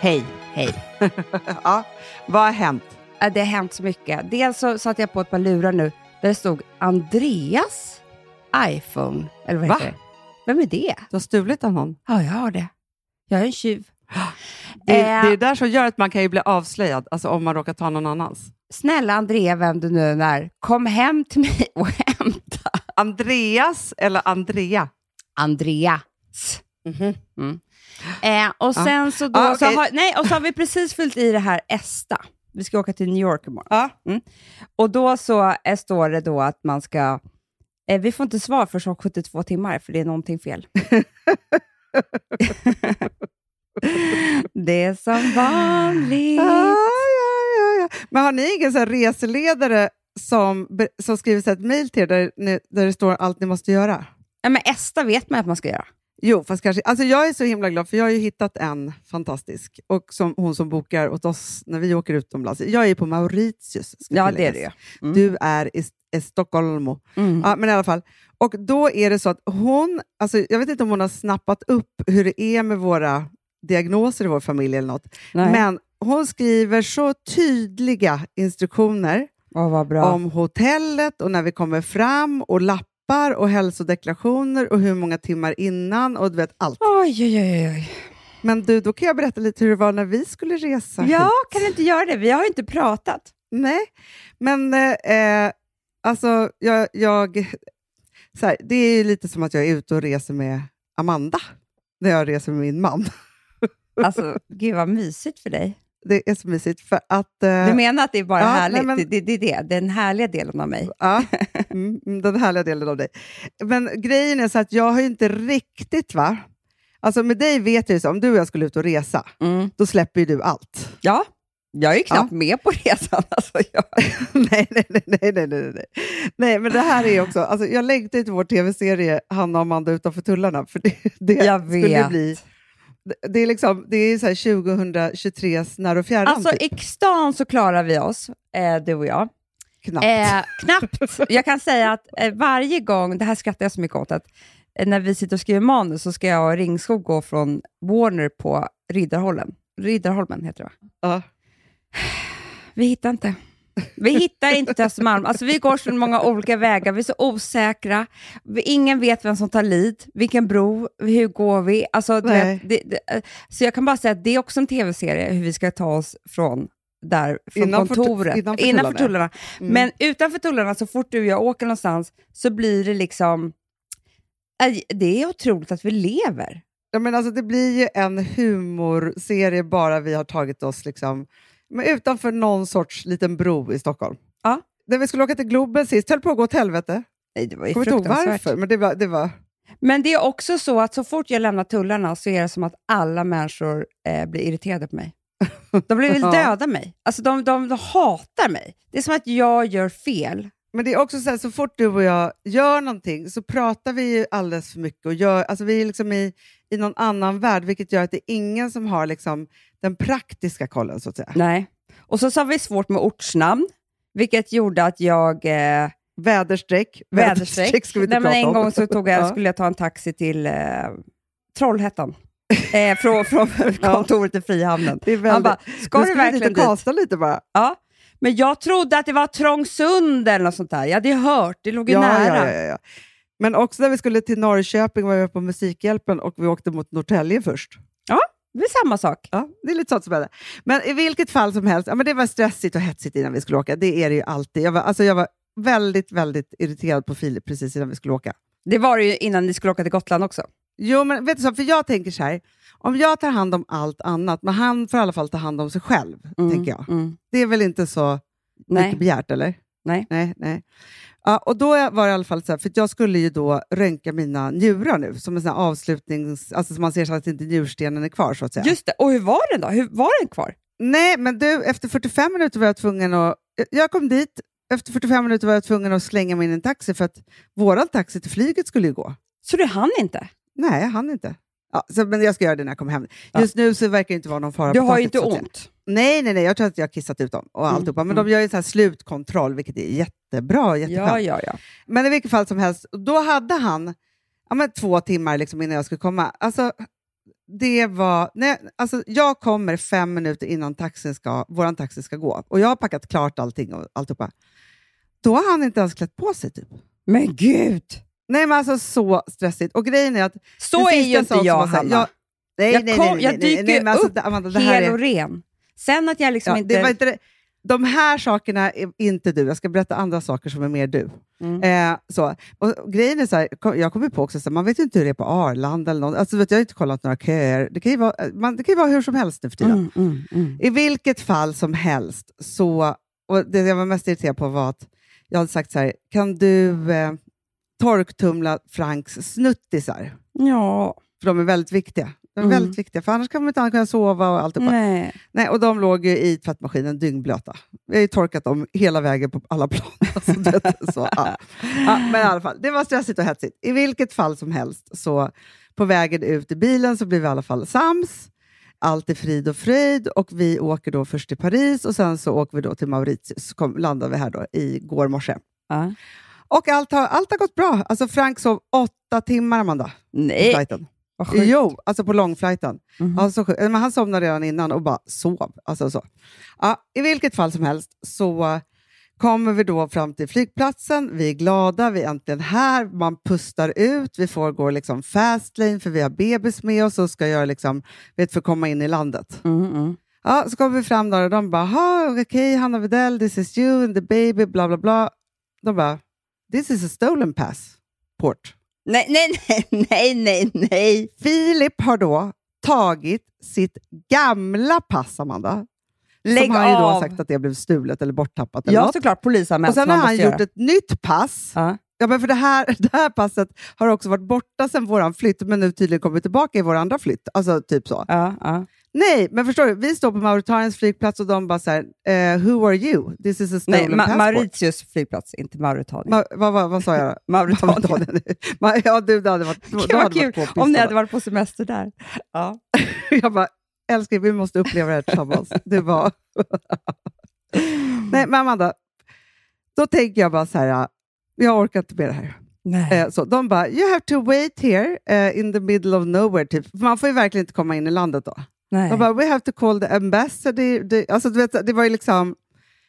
Hej, hej. ja, vad har hänt? Det har hänt så mycket. Dels så satte jag på ett par lurar nu där det stod Andreas iPhone. Eller vad Va? heter det? Vem är det? Du har stulit av någon? Ja, jag har det. Jag är en tjuv. Det, Eh. det är där som gör att man kan ju bli avslöjad, alltså om man råkar ta någon annans. Snälla Andrea, vem du nu än är, kom hem till mig och hämta Andreas eller Andrea? Andreas. Mm. Eh, och sen så då, Ja, så okej. har, nej, och så har vi precis fyllt i det här ESTA. Vi ska åka till New York imorgon. Ja. Mm. Och då så eh, står det då att man ska... Eh, vi får inte svar för 72 timmar, för det är någonting fel. det är som vanligt. Ja, ja, ja, ja. Men har ni ingen så reseledare som, som skriver så ett mejl till er där, där det står allt ni måste göra? Ja, men ESTA vet man att man ska göra. Jo, fast kanske... Alltså jag är så himla glad, för jag har ju hittat en fantastisk, och som, hon som bokar åt oss när vi åker utomlands. Jag är på Mauritius. Ja, det är ju. Mm. Du är i, i Stockholm. Mm. Ja, men i alla fall. Och då är det så att hon, alltså jag vet inte om hon har snappat upp hur det är med våra diagnoser i vår familj eller något, Nej. men hon skriver så tydliga instruktioner bra. om hotellet och när vi kommer fram och lappar och hälsodeklarationer och hur många timmar innan och du vet allt. Oj, oj, oj, oj. Men du, då kan jag berätta lite hur det var när vi skulle resa Ja, hit. kan du inte göra det? Vi har ju inte pratat. Nej, men eh, eh, alltså jag... jag så här, det är ju lite som att jag är ute och reser med Amanda när jag reser med min man. Alltså, gud vad mysigt för dig. Det är så mysigt för att... eh, Du menar att det är bara ja, härligt? nej, men- det, det, det är det, den härliga delen av mig. Ja, mm, mm, den härliga delen av dig. Men grejen är så att jag har ju inte riktigt, va? Alltså med dig vet jag ju så, om du och jag skulle ut och resa, Mm. då släpper ju du allt. Ja, jag är ju knappt med på resan. Alltså, jag... nej, nej, nej, nej, nej, nej, men det här är också, alltså jag längtar till vår tv-serie Hanna och Amanda utanför tullarna, för det, det skulle bli... det- Det är, liksom, det är så här 2023s när och fjärran, Alltså typ. i stan så klarar vi oss, eh, du och jag. Knappt. Eh, knappt. Jag kan säga att eh, varje gång, det här skrattar jag så mycket åt, att eh, när vi sitter och skriver manus så ska jag och Ringskog gå från Warner på Riddarholmen. Riddarholmen heter det va? Ja. Vi hittar inte. Vi hittar inte Östermalm. Alltså, vi går så många olika vägar, vi är så osäkra. Vi, ingen vet vem som tar lid, vilken bro, hur går vi? Alltså, vet, det, det, eh, så jag kan bara säga att det är också en tv-serie, hur vi ska ta oss från, där, från Innanför kontoret. innanför innanför tullarna. Mm. Men utanför tullarna, så fort du och jag åker någonstans, så blir det liksom... Det är otroligt att vi lever. Ja, men alltså, det blir ju en humorserie bara vi har tagit oss liksom, men utanför någon sorts liten bro i Stockholm. Ja. När vi skulle åka till Globen sist, höll på att gå åt helvete. Nej, det var ju Kommer inte ihåg varför, men det var... Det var Men det är också så att så fort jag lämnar tullarna så är det som att alla människor eh, blir irriterade på mig. De vill Ja. döda mig. Alltså de, de, de hatar mig. Det är som att jag gör fel. men det är också så här, så fort du och jag gör någonting så pratar vi ju alldeles för mycket. Och gör, alltså vi är liksom i, i någon annan värld, vilket gör att det är ingen som har liksom den praktiska kollen, så att säga. Nej. Och så sa vi svårt med ortsnamn, vilket gjorde att jag... Eh, Väderstreck. väderstreck. ska vi inte Nej, men en om. gång så tog jag, Ja. skulle jag ta en taxi till eh, Trollhättan. Eh, från, från kontoret i Frihamnen. Det är väldigt, Han bara, ska du verkligen dit kasta lite bara. Ja, men jag trodde att det var Trångsund eller något sånt där. Jag hade hört, det låg ju Ja, nära. ja, ja, ja. Men också när vi skulle till Norrköping var vi på Musikhjälpen och vi åkte mot Norrtälje först. Det är samma sak. Ja, det är lite sånt som hände. Men i vilket fall som helst, ja, men det var stressigt och hetsigt innan vi skulle åka. Det är det ju alltid. Jag var, alltså, jag var väldigt, väldigt irriterad på Filip precis innan vi skulle åka. Det var det ju innan ni skulle åka till Gotland också. Jo, men vet du så, för jag tänker så här, om jag tar hand om allt annat, men han får i alla fall ta hand om sig själv, tänker jag. Mm. Det är väl inte så Nej. mycket begärt, eller? Nej. nej, nej. Ja, och då var det i alla fall så här, för jag skulle ju då röntga mina njurar nu, som en sån avslutnings... Alltså så man ser så att inte njurstenen är kvar, så att säga. Just det. Och hur var den då? Hur var den kvar? Nej, men du, efter 45 minuter var jag tvungen att... Jag kom dit, efter 45 minuter var jag tvungen att slänga mig in i en taxi, för att våran taxi till flyget skulle ju gå. Så du hann inte? Nej, jag hann inte. Ja, så, men jag ska göra det när jag kommer hem. Ja. Just nu så verkar det inte vara någon fara Du på har taket, inte ont. Nej, nej, nej, jag tror att jag har kissat ut dem och Mm, alltihopa. Men mm. de gör ju så här slutkontroll, vilket är jättebra. jätteskönt. Ja, ja, ja. Men i vilket fall som helst, då hade han ja, men två timmar liksom innan jag skulle komma. Alltså, det var, nej, alltså, jag kommer fem minuter innan taxin ska, våran taxi ska gå och jag har packat klart allting och alltihopa. Då har han inte ens klätt på sig. Typ. Men gud! Nej, men alltså så stressigt. Och grejen är att... Så är ju inte jag, Hanna. jag- nej, Jag nej, kom- nej, nej, jag nej, dyker nej, men alltså, upp Amanda, det här Hel och ren. Sen att jag liksom Ja, inte... det var inte det. De här sakerna är inte du. Jag ska berätta andra saker som är mer du. Mm. Eh, så. Och grejen är så här, kom- jag kommer på också, så här, man vet ju inte hur det är på Arlanda eller något. Alltså, vet, jag har inte kollat några köer. Det kan, ju vara, eh, man, det kan vara hur som helst nu för tiden. Mm, mm, mm. I vilket fall som helst, så, och det jag var mest irriterad på var att jag hade sagt så här, kan du eh, torktumla Franks snuttisar? Ja, För de är väldigt viktiga. De är Mm. väldigt viktiga, för annars kan man inte kunna sova och allt. nej. Nej, och de låg ju i tvättmaskinen dyngblöta. Vi har ju torkat dem hela vägen på alla plan. Alltså, så, ja. Ja, men i alla fall, det var stressigt och hetsigt. I vilket fall som helst, så på vägen ut i bilen så blev vi i alla fall sams. Allt är frid och fröjd och vi åker då först till Paris och sen så åker vi då till Mauritius. Så kom, landade vi här då igår morse. Ja. Och allt har, allt har gått bra. Alltså Frank sov åtta timmar, Amanda, på Nej, flighten. vad sjukt. Jo, alltså på långflighten. Mhm. Alltså, men han somnade redan innan och bara sov. Alltså, så. Ja, I vilket fall som helst så kommer vi då fram till flygplatsen. Vi är glada, vi är äntligen här. Man pustar ut, vi får gå liksom fast lane för vi har bebis med oss och ska göra liksom, vet, för att komma in i landet. Mm, mm. Ja, så kommer vi fram där och de bara, "Ha, okej, okay, Hanna Widell, this is you and the baby, bla bla bla. De bara, this is a stolen passport. Nej, nej, nej, nej, nej, nej. Filip har då tagit sitt gamla pass, Amanda. Lägg som han ju då har sagt att det blev stulet eller borttappat. Eller Ja, något. såklart. Polisanmält. Och sen har han gjort göra. ett nytt pass. Ja. Ja, men för det här, det här passet har också varit borta sedan vår flytt, men nu tydligen kommit tillbaka i vår andra flytt. Alltså typ så. Ja, ja. Nej, men förstår du? Vi står på Mauretaniens flygplats och de bara så här, eh, who are you? This is a stolen Nej, Ma- passport. Mauritius flygplats, inte Mauretanien. Ma- vad, vad, vad sa jag? Mauretanien. Mauretanien. Ma- ja, du, det hade varit, Gud, hade kul varit om ni hade varit på semester där. Ja. Jag bara, älskling, vi måste uppleva det här tillsammans. Det var... Nej, men Amanda, då tänker jag bara så här, jag orkar inte med det här. Nej. Eh, så de bara, you have to wait here eh, in the middle of nowhere. Typ. Man får ju verkligen inte komma in i landet då nej. De bara, we have to call the ambassador. Det, alltså, du vet, det var ju liksom,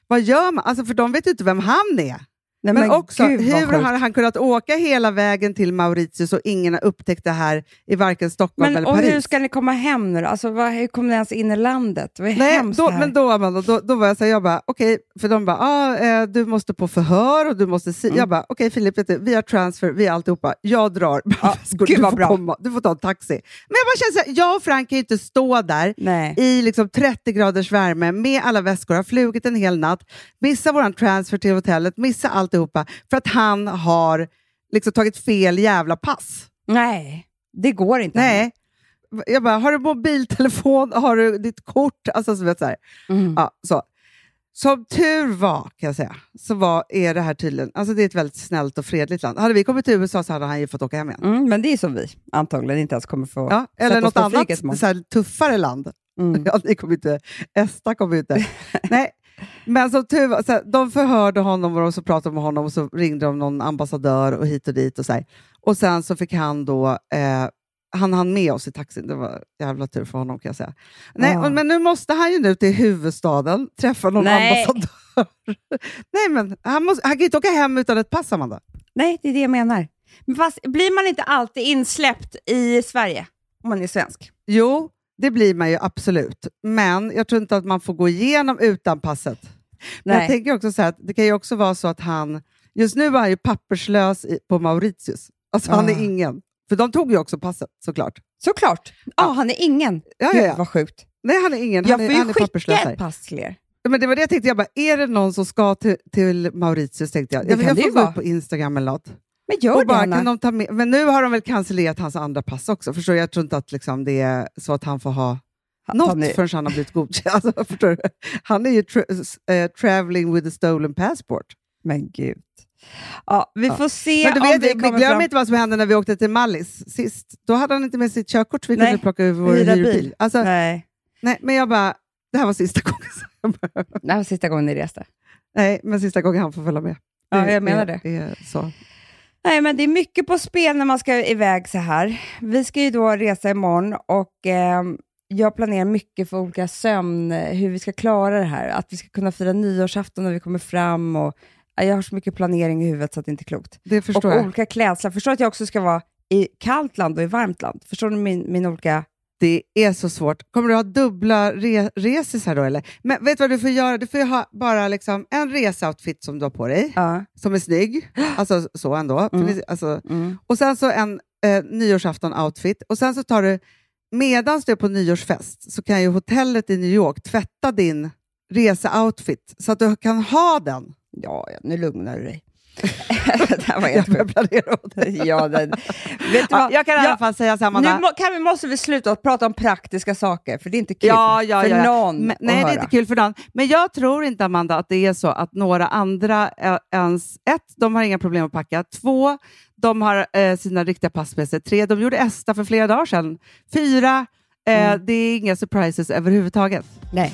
vad gör man? Alltså, för de vet ju inte vem han är nej, Men, också, gud, hur har han kunnat åka hela vägen till Mauritius och ingen har upptäckt det här i varken Stockholm Men, eller och Paris? hur ska ni komma hem nu då? alltså, vad, Hur kommer ni ens in i landet? Det var Nej, då, men då, Amanda, då, då var jag så här, jag bara, okej, för de bara, ah, eh, du måste på förhör och du måste si. Mm. Jag bara, okej Filip, vet du, vi har transfer, vi har alltihopa, jag drar. Ja, gud du, får bra. komma, du får ta en taxi. Men jag bara känner så här, jag och Frank kan ju inte stå där Nej. i liksom 30 graders värme med alla väskor, har flugit en hel natt, missa våran transfer till hotellet, missa alltihopa för att han har liksom tagit fel jävla pass. Nej, det går inte. Nej. Jag bara, har du mobiltelefon? Har du ditt kort? Alltså, så vet, så här. Mm. Ja, så. Som tur var, kan jag säga, så var, är det här tydligen, alltså det är ett väldigt snällt och fredligt land. Hade vi kommit till USA så hade han ju fått åka hem igen. Mm, men det är som vi antagligen inte ens kommer få Ja, eller något annat så här, tuffare land. Mm. Ja, ni kommer inte, Esta kommer inte. Nej, men som tur var, så här, de förhörde honom och så pratade de med honom och så ringde de någon ambassadör och hit och dit. Och, så här. och sen så fick han då, eh, han hann med oss i taxin. Det var jävla tur för honom kan jag säga. Nej, Ah. men nu måste han ju nu till huvudstaden, träffa någon Nej. ambassadör. Nej, men han, måste, han kan inte åka hem utan ett pass, Amanda. Nej, det är det jag menar. Men fast blir man inte alltid insläppt i Sverige om man är svensk? Jo, det blir man ju absolut. Men jag tror inte att man får gå igenom utan passet. Men Nej. jag tänker också så här, att det kan ju också vara så att han... Just nu är han ju papperslös i, på Mauritius. Alltså han Ah. är ingen. För de tog ju också passet såklart. Såklart. Ja, han är ingen. Ja, Gud ja, ja. vad sjukt. Nej, han är ingen. Jag Han får är, ju han är skicka ett pass till er. Men det var det jag tänkte, jag bara, är det någon som ska till, till Mauritius? Tänkte jag. Det jag, jag får gå ut på Instagram eller något. Men gör Och det, bara, Anna. kan de ta med, men nu har de väl cancellerat hans andra pass också. Förstår du? Jag tror inte att liksom, det är så att han får ha något förrän han har blivit godkänd. Alltså, förstår du? Han är ju tra- eh, traveling with a stolen passport. Men gud. Ja, vi Ja. får se Men du om vet, vi vi kommer glöm fram. inte vad som hände när vi åkte till Mallis sist. Då hade han inte med sitt körkort så vi Nej, kunde plocka över vår hyrbil. bil. Alltså, nej. Nej, men jag bara, det här var sista gången. Jag det här var sista gången ni reste. nej, men sista gången han får följa med. Ja, jag menar är, Är så. Nej, men det är mycket på spel när man ska iväg så här. Vi ska ju då resa imorgon och ehm, jag planerar mycket för olika sömn, hur vi ska klara det här. Att vi ska kunna fira nyårsafton när vi kommer fram. Och, ja, jag har så mycket planering i huvudet så att det inte är klokt. Det Och förstår jag. olika klädslar. Förstår att jag också ska vara i kallt land och i varmt land? Förstår du min, min olika... Det är så svårt. Kommer du ha dubbla re resis här då eller? Men vet du vad du får göra? Du får ju ha bara liksom en reseoutfit som du har på dig, Ja. som är snygg. Alltså så ändå. Mm. Alltså, Mm. och sen så en eh, nyårsafton-outfit. Och sen så tar du, medan du är på nyårsfest, så kan ju hotellet i New York tvätta din reseoutfit så att du kan ha den. Ja, ja, nu lugnar du dig. det här var Jag helt börjar sjukt. planera åt dig. Ja, det, vet du Ja, vad? jag kan i alla fall säga samma Nu må, kan vi, måste vi sluta att prata om praktiska saker, för det är inte kul Ja, ja, för någon Men, nej, det är höra. inte kul för någon. Men jag tror inte, Amanda, att det är så att några andra eh, ens... Ett, de har inga problem att packa. Två, de har eh, sina riktiga pass med sig. Tre, de gjorde ESTA för flera dagar sedan. Fyra, eh, Mm. det är inga surprises överhuvudtaget. Nej.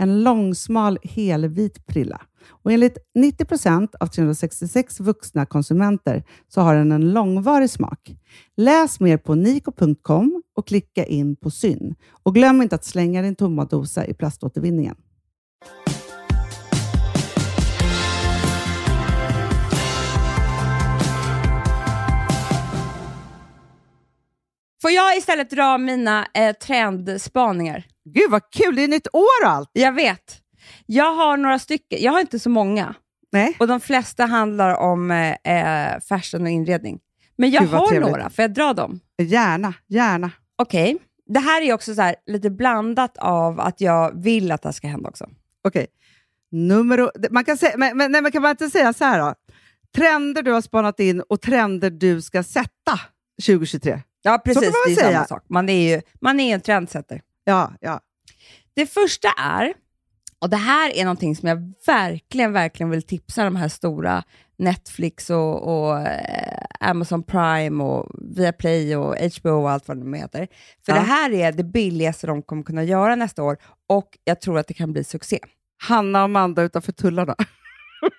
En långsmal helvit prilla. Och enligt 90 procent av 366 vuxna konsumenter så har den en långvarig smak. Läs mer på niko.com och klicka in på Syn. Och glöm inte att slänga din tomma dosa i plaståtervinningen. Får jag istället dra mina eh, trendspaningar? Gud vad kul! Det är nytt år och allt! Jag vet. Jag har några stycken. Jag har inte så många. Nej. Och de flesta handlar om eh, eh, fashion och inredning. Men jag Gud, har trevligt. några. Får jag dra dem? Gärna, gärna. Okej. Det här är också så här, lite blandat av att jag vill att det här ska hända också. Okej. Numero, man kan, säga, men, men, nej, men kan man inte säga så här då? Trender du har spanat in och trender du ska sätta 2023. Ja, precis. kan man det är säga. samma sak. Man är ju man är en trendsetter. Ja, ja. Det första är, och det här är någonting som jag verkligen, verkligen vill tipsa de här stora Netflix och, och eh, Amazon Prime och Viaplay och HBO och allt vad de heter. För Ja. det här är det billigaste de kommer kunna göra nästa år och jag tror att det kan bli succé. Hanna och Amanda utanför tullarna.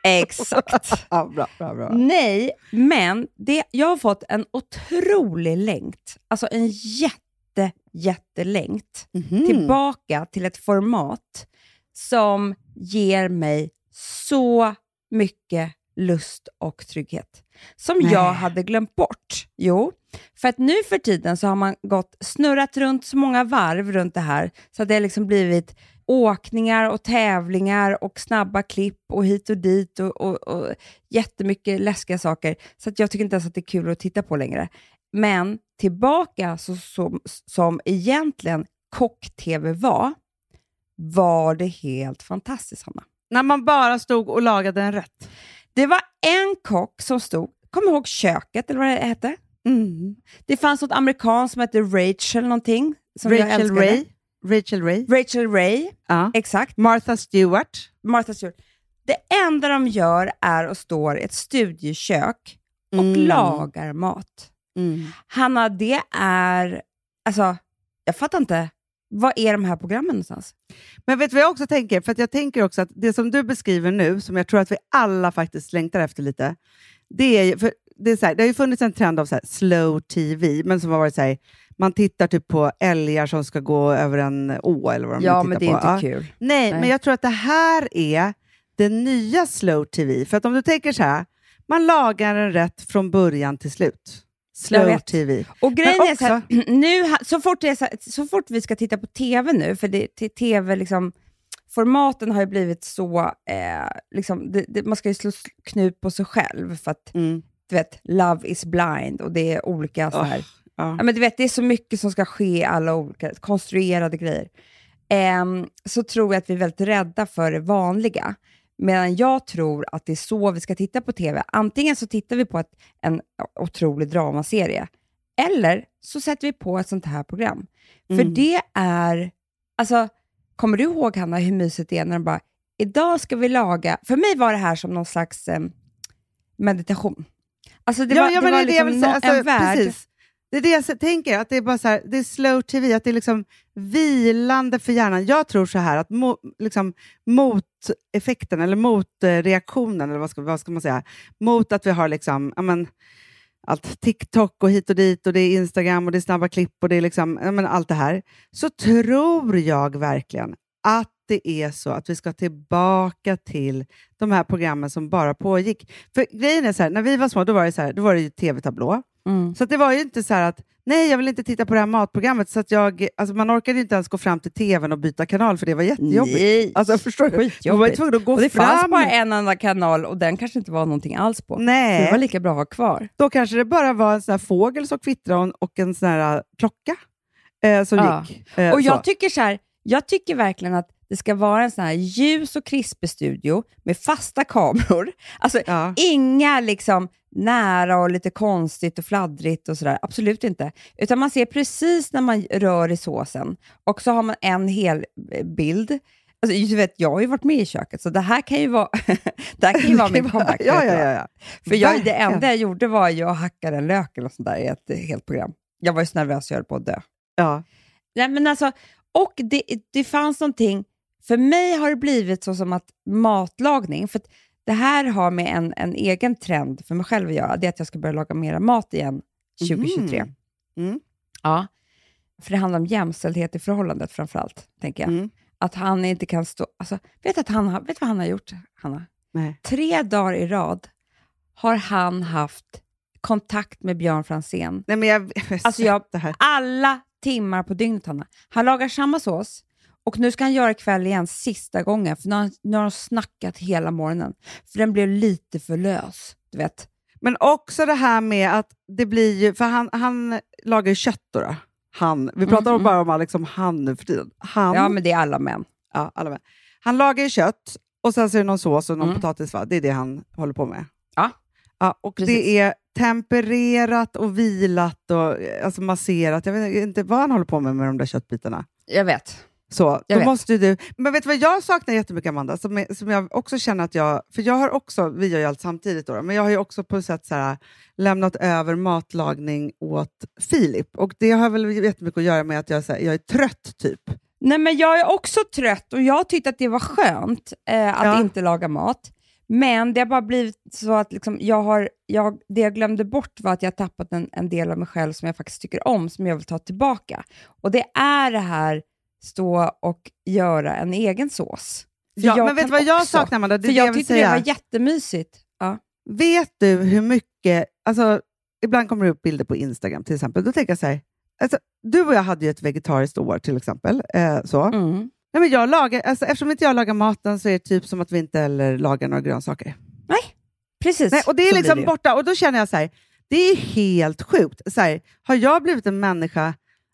Exakt. ja, bra, bra, bra. Nej, men det, jag har fått en otrolig längt, alltså en jätte, jättelängt Mhm. tillbaka till ett format som ger mig så mycket lust och trygghet. Som Nej. jag hade glömt bort. Jo, för att nu för tiden så har man gått snurrat runt så många varv runt det här, så att det har liksom blivit åkningar och tävlingar och snabba klipp och hit och dit och, och, och jättemycket läskiga saker. Så att jag tycker inte ens att det är kul att titta på längre. Men tillbaka så, som, som egentligen kock-tv var, var det helt fantastiskt, Hanna. När man bara stod och lagade en rätt. Det var en kock som stod, kom ihåg köket eller vad det hette? Mm. Det fanns något amerikanskt som hette Rachel någonting. Som Rachel. Ray. Rachel Ray. Rachel Ray, Ja. exakt. Martha Stewart. Martha Stewart. Det enda de gör är att stå i ett studiekök och Mm. lagar mat. Mm. Hanna, det är... Alltså, jag fattar inte. Vad är de här programmen någonstans? Men vet du vad jag också tänker? För att jag tänker också att det som du beskriver nu, som jag tror att vi alla faktiskt längtar efter lite, det är ju, för det, är så här, det har ju funnits en trend av så slow TV, men som har varit så här, man tittar typ på älgar som ska gå över en å eller vad de Ja, men det är på. inte Ja. kul. Nej, Nej. men jag tror att det här är den nya slow TV. För att om du tänker så här, man lagar en rätt från början till slut. Slow. TV. Och grejen Men är så, här, nu, så, fort det så, här, så fort vi ska titta på TV nu, för det, TV liksom, formaten har ju blivit så, eh, liksom, det, det, man ska ju slå knut på sig själv för att Mm. du vet, love is blind och det är olika så här, Ja. ja, men du vet, det är så mycket som ska ske, alla olika konstruerade grejer. Ehm, så tror jag att vi är väldigt rädda för det vanliga. Medan jag tror att det är så vi ska titta på TV. Antingen så tittar vi på ett, en otrolig dramaserie, eller så sätter vi på ett sånt här program. För Mm. det är, alltså, kommer du ihåg Hanna hur mysigt det är när de bara, idag ska vi laga, för mig var det här som någon slags em, meditation. Alltså det ja, var, ja, det var det liksom Alltså, en värld. Precis. Det är det jag tänker, att det är bara så här, det är slow TV, att det är liksom vilande för hjärnan. Jag tror så här att mo, liksom, moteffekten, eller motreaktionen, eller vad ska, vad ska man säga, mot att vi har liksom, amen, allt TikTok och hit och dit och det är Instagram och det är snabba klipp och det är liksom, amen, allt det här, så tror jag verkligen att det är så att vi ska tillbaka till de här programmen som bara pågick. För grejen är så här, när vi var små, då var det, så här, då var det ju tv-tablå. Mm. Så det var ju inte så här att nej, jag vill inte titta på det här matprogrammet. Så att jag, alltså man orkade inte ens gå fram till tvn och byta kanal, för det var jättejobbigt. Nej, Alltså, förstår du? Man var tvungen att gå Och det fram. fanns bara en enda kanal och den kanske inte var någonting alls på. Så det Nej, var lika bra att ha kvar. då kanske det bara var en sån här fågel som kvittrade och- och en sån här äh, klocka eh, som Ja. gick. Eh, Och jag så. tycker så här, jag tycker verkligen att det ska vara en sån här ljus och krispig studio med fasta kameror. Alltså ja. inga liksom nära och lite konstigt och fladdrigt och sådär. Absolut inte. Utan man ser precis när man rör i såsen och så har man en hel eh, bild. Alltså, du vet, jag har ju varit med i köket, så det här kan ju vara, det här kan ju vara min comeback. ja, ja, ja, ja. För jag, det enda jag gjorde var ju att hacka en lök eller sånt där i ett helt program. Jag var ju så nervös, jag höll på att dö. ja. Nej, men alltså, och det, det fanns någonting, för mig har det blivit så som att matlagning, för det här har med en, en egen trend för mig själv att göra, det är att jag ska börja laga mera mat igen 2023. Mhm. Mm. Ja. För det handlar om jämställdhet i förhållandet framför allt, tänker jag. Mm. Att han inte kan stå... Alltså, vet du han vet vad han har gjort, Hanna? Nej. Tre dagar i rad har han haft kontakt med Björn Franzén. Nej, men jag, jag, Alltså, jag-. Alla timmar på dygnet, Hanna. Han lagar samma sås och nu ska han göra ikväll igen sista gången, för nu har, nu har de snackat hela morgonen. För den blev lite för lös, du vet. Men också det här med att det blir ju, för han, han lagar ju kött då. då. Han, vi pratar Mm, bara om Alex som han nu för tiden. Han, Ja, men det är alla män. ja, alla med. han lagar ju kött och sen så är det någon sås och någon Mm. potatis. Va? Det är det han håller på med. Ja. Ja, och Precis. det är tempererat och vilat och eh, alltså masserat. Jag vet inte vad han håller på med med de där köttbitarna. Jag vet. Så, Jag då vet. måste du... Men vet du vad jag saknar jättemycket, Amanda? Som, som jag också känner att jag... För jag har också, vi gör ju allt samtidigt, då, men jag har ju också på ett sätt så här, lämnat över matlagning åt Filip. Och det har väl jättemycket att göra med att jag, så här, jag är trött, typ. Nej, men jag är också trött och jag tyckte att det var skönt eh, att Ja. inte laga mat. Men det har bara blivit så att liksom, jag har, jag, det jag glömde bort var att jag tappat en, en del av mig själv som jag faktiskt tycker om, som jag vill ta tillbaka. Och det är det här stå och göra en egen sås. För Ja, jag men vet du vad jag också. saknar, Amanda? Det För det jag vill tyckte det säga. var jättemysigt. Ja. Vet du hur mycket... Alltså, ibland kommer det upp bilder på Instagram till exempel. Då tänker jag så här, alltså, du och jag hade ju ett vegetariskt år till exempel. Eh, så. Mm. Nej, men jag lagar, alltså, eftersom inte jag lagar maten så är det typ som att vi inte heller lagar några grönsaker. Precis, Nej, och det är så liksom det borta. Och då känner jag så här, det är helt sjukt. Så här, har jag blivit en människa...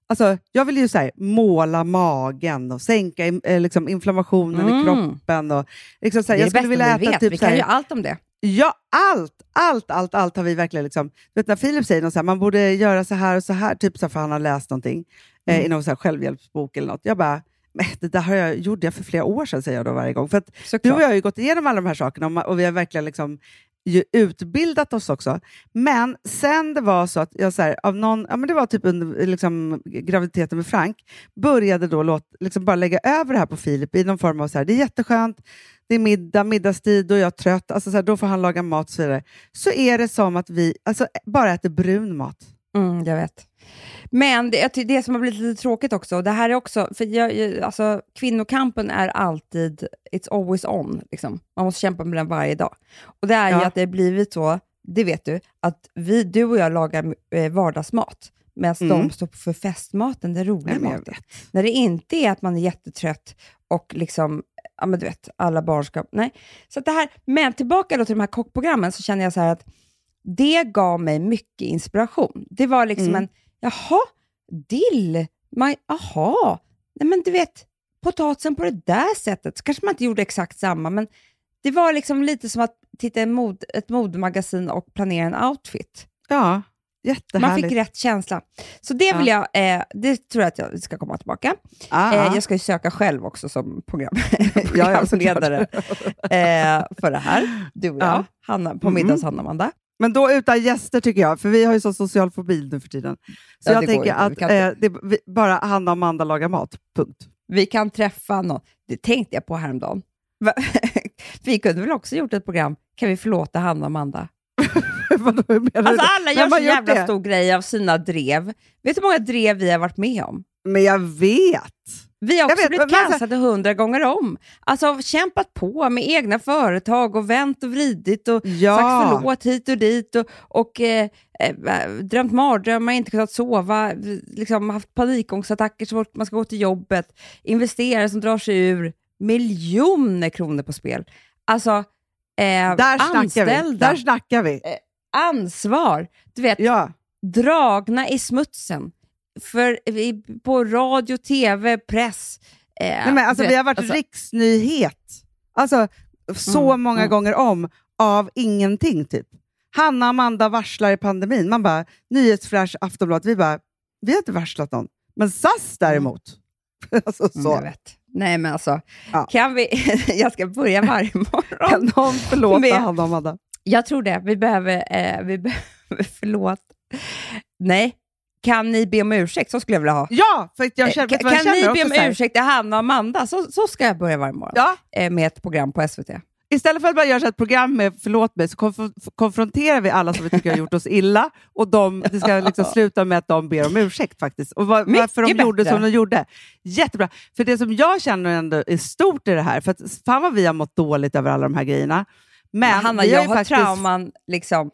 Alltså, jag vill ju så här, måla magen och sänka eh, liksom, inflammationen i Mm. kroppen. Och, liksom, så här, Det är jag skulle vilja vi äta vet. typ vi kan här, ju allt om det. Ja, allt, allt, allt, allt har vi verkligen... Liksom, du vet, när Filip säger något så här, man borde göra så här och så här, typ så här, för han har läst någonting eh, Mm. i någon så här självhjälpsbok eller något. Jag bara, men det där har jag, gjorde jag för flera år sedan, säger jag då varje gång. För att du Såklart. och jag har ju gått igenom alla de här sakerna och vi har verkligen liksom ju utbildat oss också. Men sen det var så att jag så här, av någon, ja, men det var typ under liksom, graviditeten med Frank, började då låt, liksom bara lägga över det här på Filip i någon form av så här, det är jätteskönt, det är middag, middagstid är jag trött, alltså så här, då får han laga mat och så vidare. Så är det som att vi alltså, bara äter brun mat. Mm, jag vet. Men det, det som har blivit lite tråkigt också, det här är också, för jag, alltså, kvinnokampen är alltid, it's always on. Liksom. Man måste kämpa med den varje dag. Och det är ju Ja. att det har blivit så, det vet du, att vi, du och jag lagar eh, vardagsmat, medan Mm. de står för festmaten, den roliga maten. När det inte är att man är jättetrött och liksom, ja men du vet, alla barn ska... Nej. Så det här, men tillbaka då till de här kockprogrammen så känner jag så här att det gav mig mycket inspiration. Det var liksom Mm. en, jaha, dill, man, jaha, nej men du vet, potatisen på det där sättet, så kanske man inte gjorde exakt samma, men det var liksom lite som att titta i mod, ett modemagasin och planera en outfit. Ja, Man jättehärligt. fick rätt känsla. Så det vill jag, eh, det tror jag att jag ska komma tillbaka. Ah, Eh, ah. jag ska ju söka själv också som program, Ja, ja, programledare eh, för det här. Du och jag, Ja. Hanna, på Mm. middags Amanda. Men då utan gäster tycker jag, för vi har ju så social fobi nu för tiden. Så Ja, jag tänker att eh, det, vi, bara Hanna och Amanda lagar mat, punkt. Vi kan träffa någon. Det tänkte jag på häromdagen. Vi kunde väl också gjort ett program, kan vi förlåta Hanna och Amanda? Vadå, Alltså alla gör har så jävla det? stor grej av sina drev. Vet du hur många drev vi har varit med om? Men jag vet! Vi har också vet, blivit alltså- cancellade hundra gånger om. Alltså kämpat på med egna företag och vänt och vridit och Ja. sagt förlåt hit och dit och, och eh, eh, drömt mardrömmar, inte kunnat sova, liksom haft panikångestattacker så fort man ska gå till jobbet, investerare som drar sig ur, miljoner kronor på spel. Alltså, eh, Där snackar vi. anställda, Där snackar vi. ansvar, du vet, Ja. dragna i smutsen. För, på radio, tv, press. Eh, Nej, men alltså, vi har varit alltså, riksnyhet. Alltså, så Mm, många mm. gånger om av ingenting, typ. Hanna och Amanda varslar i pandemin. Man bara, nyhetsflash, Aftonbladet. Vi bara, vi har inte varslat någon. Men SAS däremot. alltså, Mm, så. jag vet. Nej men alltså, Ja. kan vi... jag ska börja varje morgon. Kan någon förlåta Med- Hanna och Amanda? Jag tror det. Vi behöver... Eh, vi behöver förlåt. Nej, kan ni be om ursäkt? Så skulle jag vilja ha. Ja, för jag Eh, känner, kan du vad jag kan ni känner be om ursäkt till Hanna och Amanda? Så, så ska jag börja varje morgon Ja, eh, med ett program på SVT. Istället för att bara göra ett program med förlåt mig så konf- konfronterar vi alla som vi tycker har gjort oss illa och de, det ska liksom sluta med att de ber om ursäkt faktiskt. Och var, varför de gjorde bättre. som de gjorde. Jättebra. För det som jag känner ändå är stort i det här, för att fan vad vi har mått dåligt över alla de här grejerna. Men, Hanna, vi jag har faktiskt, trauman. Liksom.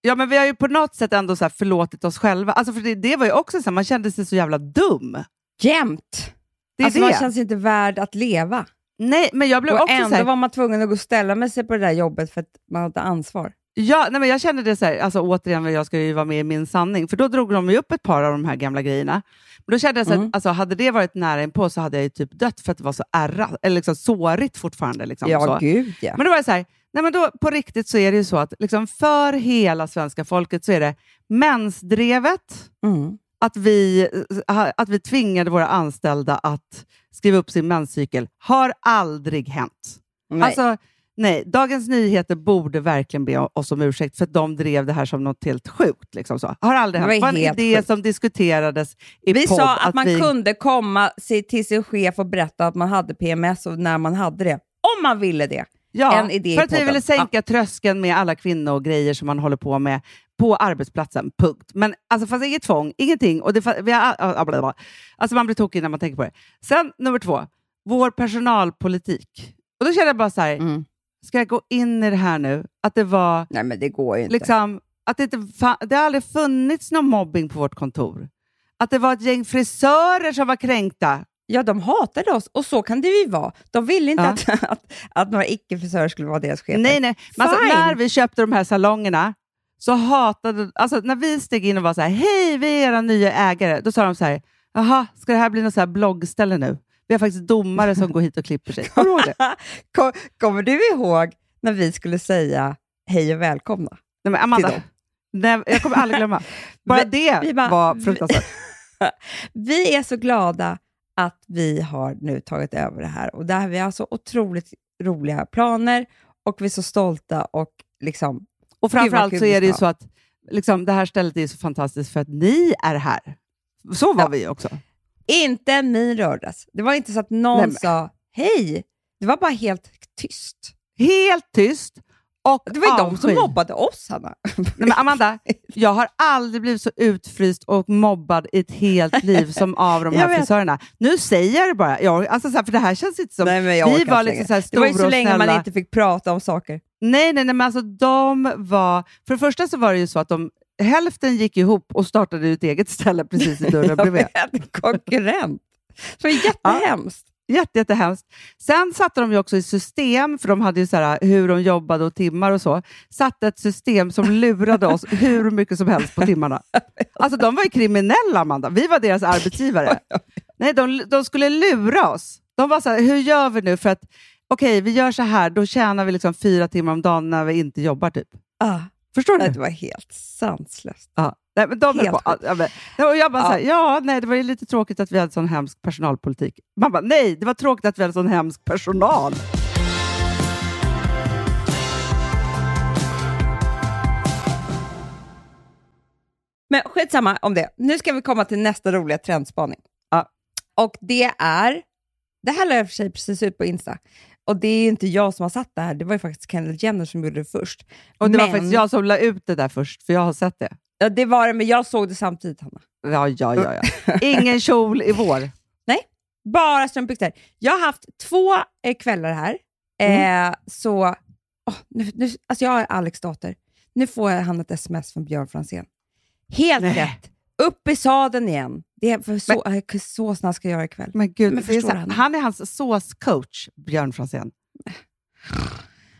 Ja, men vi har ju på något sätt ändå så förlåtit oss själva. Alltså för det, det var ju också så här, man kände sig så jävla dum. Jämt. Det är Alltså, det. man känns inte värd att leva. Nej, men jag blev Och också så ändå här, var man tvungen att gå och ställa med sig på det där jobbet för att man hade ansvar. Ja, nej, men jag kände det så här, alltså återigen, jag ska ju vara med i Min sanning, för då drog de ju upp ett par av de här gamla grejerna. Men då kände jag så Mm. att alltså, hade det varit nära inpå så hade jag ju typ dött för att det var så ärrat, eller liksom sårigt fortfarande. Liksom, ja, så. gud ja. Men då var jag så här, nej, men då, på riktigt så är det ju så att liksom, för hela svenska folket så är det mensdrevet, Mm. att vi, eh, att vi tvingade våra anställda att skriva upp sin menscykel har aldrig hänt. Nej. Alltså, nej, Dagens Nyheter borde verkligen be oss om ursäkt för att de drev det här som något helt sjukt. Liksom så. Har aldrig hänt. Det var en idé sjukt. som diskuterades i Vi podd. sa att, man vi, kunde komma till sin chef och berätta att man hade PMS och när man hade det. Om man ville det. Ja, en idé för att vi ville sänka tröskeln med alla kvinnogrejer som man håller på med på arbetsplatsen. Punkt. Men alltså, fanns inget tvång, ingenting. Och det, fa- vi har. Alltså man blir tokig när man tänker på det. Sen nummer två, vår personalpolitik. Och då kände jag bara så här, Mm. ska jag gå in i det här nu? Att det var Nej, men det går ju inte. liksom, att det, inte det har aldrig funnits någon mobbing på vårt kontor. Att det var ett gäng frisörer som var kränkta. Ja, de hatade oss och så kan det ju vara. De ville inte Ja. att, att, att några icke-frisörer skulle vara deras chefer. Nej, nej. Alltså, när vi köpte de här salongerna så hatade... Alltså, när vi steg in och var så här, hej, vi är era nya ägare, då sa de så här, jaha, ska det här bli något så här bloggställe nu? Vi har faktiskt domare som går hit och klipper sig. Kommer du ihåg det? Kom, kommer du ihåg när vi skulle säga hej och välkomna? Nej, men Amanda, nej, jag kommer aldrig glömma. Bara det var fruktansvärt. Vi är så glada att vi har nu tagit över det här och där har vi alltså otroligt roliga planer och vi är så stolta och liksom Och framförallt så är det ju så att liksom, det här stället är så fantastiskt för att ni är här. Så var Ja. vi också. inte en min rördes. Det var inte så att någon Nej, men- sa hej. Det var bara helt tyst. Helt tyst och Det var ju de som mobbade oss, Hanna. Nej, men Amanda, jag har aldrig blivit så utfryst och mobbad i ett helt liv som av de Jag här vet. frisörerna. Nu säger jag det bara. Jag, alltså, så här, för det här känns inte som... Nej, men jag vi var liksom så här Det var ju stora så länge man inte fick prata om saker. Nej, nej, nej, men alltså de var... För det första så var det ju så att de, hälften gick ihop och startade ett eget ställe precis i dörren Jag bredvid. vet, en konkurrent. Det var jättehemskt. Jätte, jättehemskt. Sen satte de ju också i system, för de hade ju så här, hur de jobbade och timmar och så, satte ett system som lurade oss hur mycket som helst på timmarna. Alltså de var ju kriminella, Amanda. Vi var deras arbetsgivare. Nej, de, de skulle lura oss. De var så här, hur gör vi nu för att, okej, vi gör så här, då tjänar vi liksom fyra timmar om dagen när vi inte jobbar. typ. Ah, Förstår du? det var helt sanslöst. Ja. Nej, men de Helt på. Ja, men, och jag bara Ja. så här, ja, nej, det var ju lite tråkigt att vi hade sån hemsk personalpolitik. Man bara, nej, det var tråkigt att vi hade sån hemsk personal. Men skitsamma om det. Nu ska vi komma till nästa roliga trendspaning. Ja. Och det är, det här la jag för sig precis ut på Insta. Och det är inte jag som har satt det här, det var ju faktiskt Kendall Jenner som gjorde det först. Och det var Men- faktiskt jag som la ut det där först, för jag har sett det. Ja, det var det, men jag såg det samtidigt, Hanna. Ja, ja, ja. ja. Ingen kjol i vår. Bara strumpbyxor. Jag har haft två eh, kvällar här. Mm. Eh, så, åh, nu, nu, alltså jag är Alex dotter. Nu får jag han ett sms från Björn Franzén. Helt Nej. rätt. Upp i sadeln igen. Det är för så, eh, såsarna ska jag göra ikväll. Men gud, Men är så, han? han är hans såscoach, Björn Franzén.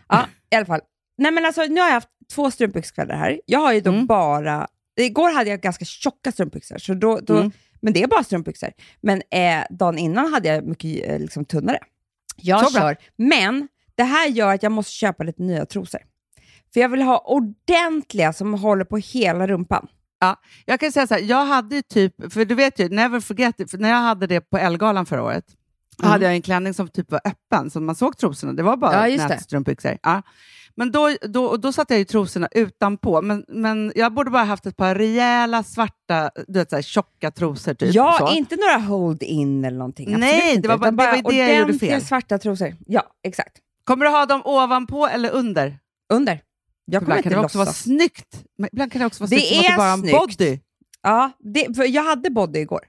Ja, i alla fall. Nej, men alltså, nu har jag haft två strumpbyxkvällar här. Jag har ju då Mm. bara... Igår hade jag ganska tjocka strumpbyxor, så då, då, Mm. men det är bara strumpbyxor. Men eh, dagen innan hade jag mycket eh, liksom, tunnare. Jag Så kör. Men det här gör att jag måste köpa lite nya trosor. För jag vill ha ordentliga som håller på hela rumpan. Jag kan säga så här, jag hade ju typ, för du vet ju, never forget it, för när jag hade det på Elgalan förra året, Mm. hade jag en klänning som typ var öppen, så man såg trosorna. Det var bara Ja, nätstrumpbyxor. Ja. Men då, då, då satte jag ju trosorna utanpå, men, men jag borde bara haft ett par rejäla svarta, du vet, så här, tjocka trosor. Typ, ja, så. inte några hold-in eller någonting. Nej, Absolut inte, det var bara- utan det var det jag gjorde ordentliga fel. svarta trosor. Ja, exakt. Kommer du ha dem ovanpå eller under? Under. Jag kommer Ibland kan inte det också vara snyggt. Men ibland kan det också vara Det snyggt är bara en snyggt. body. Ja, det, för jag hade body igår.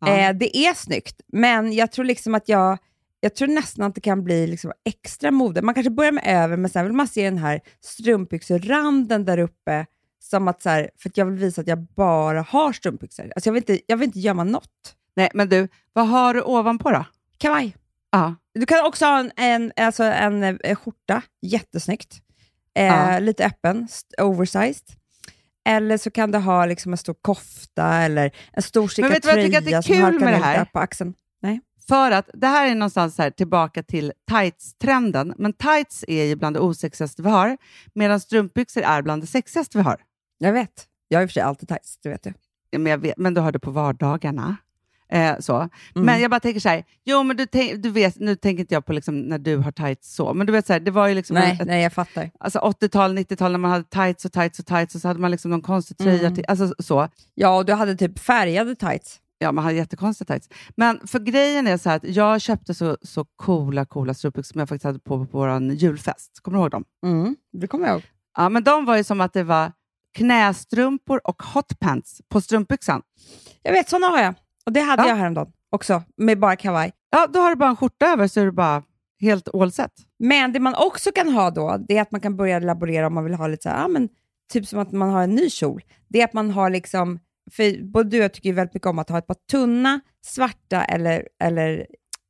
Ja. Eh, det är snyggt, men jag tror liksom att jag, jag tror nästan att det kan bli liksom extra mode. Man kanske börjar med över, men sen vill man se den här strumpbyxoranden där uppe, som att så här, för att jag vill visa att jag bara har strumpbyxor. Alltså jag, vill inte, jag vill inte gömma något. Nej, men du, vad har du ovanpå då? Kavaj. Ja. Du kan också ha en, en, alltså en, eh, skjorta, jättesnyggt. Eh, Ja. Lite öppen, oversized. Eller så kan du ha liksom en stor kofta eller en stor stickad vet du vad jag tycker att det är tröja som halkar ner på axeln. För att det här är någonstans här, tillbaka till tights-trenden, men tights är ju bland det osexigaste vi har, medan strumpbyxor är bland det sexigaste vi har. Jag vet. Jag har i och för sig alltid tights, det vet du. Ja, Men, jag vet, men du har det på vardagarna. Eh, så. Mm. Men jag bara tänker så här, jo men du, du vet, nu tänker inte jag på liksom när du har tights så, men du vet så här, det var ju liksom Nej, ett, nej, jag fattar. alltså 80-tal, 90-tal när man hade tights och tights och tights och så hade man liksom någon konstig tröja Mm. till, alltså så. Ja, och du hade typ färgade tights. Ja, man hade jättekonstiga tights. Men för grejen är så här att jag köpte så, så coola, coola strumpbyxor som jag faktiskt hade på på vår julfest. Kommer du ihåg dem? Mm, det kommer jag ihåg. Ja, men de var ju som att det var knästrumpor och hotpants på strumpbyxan. Jag vet, såna har jag. Och det hade Ja. jag häromdagen också, med bara kavaj. Ja, då har du bara en skjorta över så är du bara helt all set. Men det man också kan ha då, det är att man kan börja laborera om man vill ha lite så här, ja, men, typ som att man har en ny kjol. Det är att man har liksom, för både du och jag tycker väldigt mycket om att ha ett par tunna, svarta eller, eller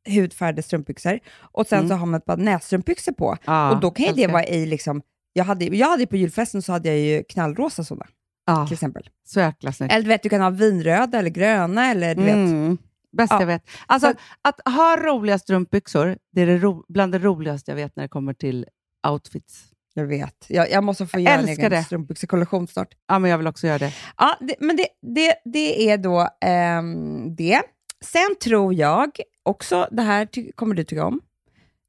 hudfärgade strumpbyxor och sen Mm. så har man ett par nässtrumpbyxor på. Ja, och då kan ju det vara i liksom, jag hade, jag hade på julfesten så hade jag ju knallrosa sådana Ja, till exempel. så jäkla snyggt. Eller du vet, du kan ha vinröda eller gröna eller du vet. Mm. Bäst Ja. jag vet. Alltså, Så- att ha roliga strumpbyxor, det är det bland det roligaste jag vet när det kommer till outfits. Jag vet. Jag, jag måste få göra en egen strumpbyxekollektion snart. Ja, men jag vill också göra det. Ja, det, men det, det, det är då ehm, det. Sen tror jag också, det här ty- kommer du tycka om,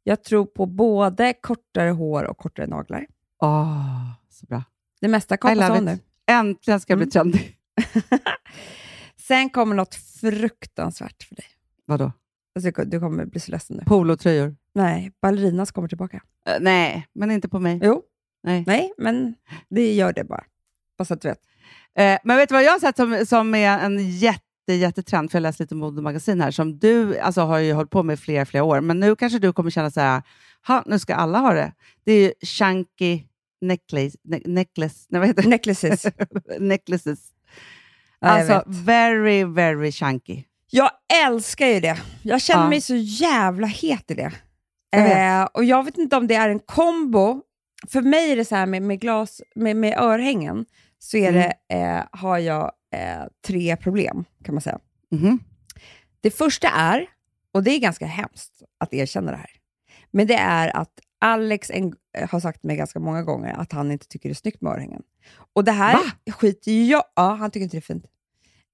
jag tror på både kortare hår och kortare naglar. Åh, så bra. Det mesta kommer it. nu. Äntligen ska jag bli Mm. trendig. Sen kommer något fruktansvärt för dig. Vadå? Alltså, du- du kommer bli så ledsen nu. Polotröjor? Nej, ballerinas kommer tillbaka. Eh, nej, men inte på mig. Jo, Nej. nej, men det gör det bara. Bara så att du vet. Eh, men vet du vad jag har sett som, som är en jätte, jättetrend, för jag läste lite modemagasin här, som du alltså, har ju hållit på med flera, flera år, men nu kanske du kommer känna så här, ha, nu ska alla ha det. Det är ju chunky necklace, ne necklace, nej, vad heter det? Necklaces. necklaces. Ja, alltså, very, very chunky. Jag älskar ju det. Jag känner Ja. mig så jävla het i det. Jag vet. Eh, och jag vet inte om det är en kombo. För mig är det så här med, med, glas, med, med örhängen, så är Mm. det, eh, har jag eh, tre problem kan man säga. Mhm. Det första är, och det är ganska hemskt att erkänna det här, men det är att Alex en, eh, har sagt mig ganska många gånger att han inte tycker det är snyggt med örhängen. Och det här Va? skiter ju jag Ja, han tycker inte det är fint.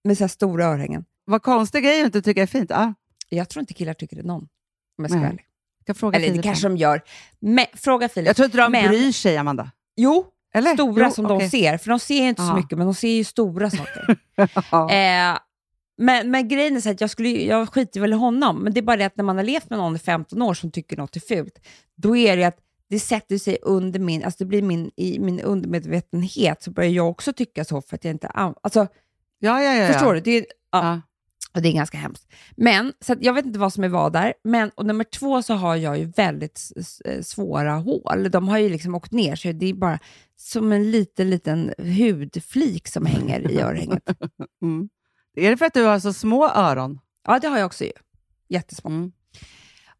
Med så här stora örhängen. Vad konstig grej att inte tycka är fint. Ah, Jag tror inte killar tycker det är någon, om jag ska vara ärlig. Jag fråga Eller det Filip kanske här. de gör. Men, fråga Filip. Jag tror inte de men- bryr sig, Amanda. Jo, Eller? stora Jo, som okej. de ser. För de ser inte så Ja. mycket, men de ser ju stora saker. Eh, men, men grejen är så att jag, skulle, jag skiter väl i honom, men det är bara det att när man har levt med någon i 15 år som tycker något är fult, då är det att det sätter sig under min, alltså det blir min, i min undermedvetenhet, så börjar jag också tycka så för att jag inte, alltså ja, ja, ja, ja. förstår du? Det är, ja. Och det är ganska hemskt. Men, så jag vet inte vad som är vad där. Men, och nummer två så har jag ju väldigt svåra hål. De har ju liksom åkt ner, så det är bara som en liten, liten hudflik som hänger i örhänget. Mm. Är det för att du har så små öron? Ja, det har jag också ju. Jättesmå. Mm.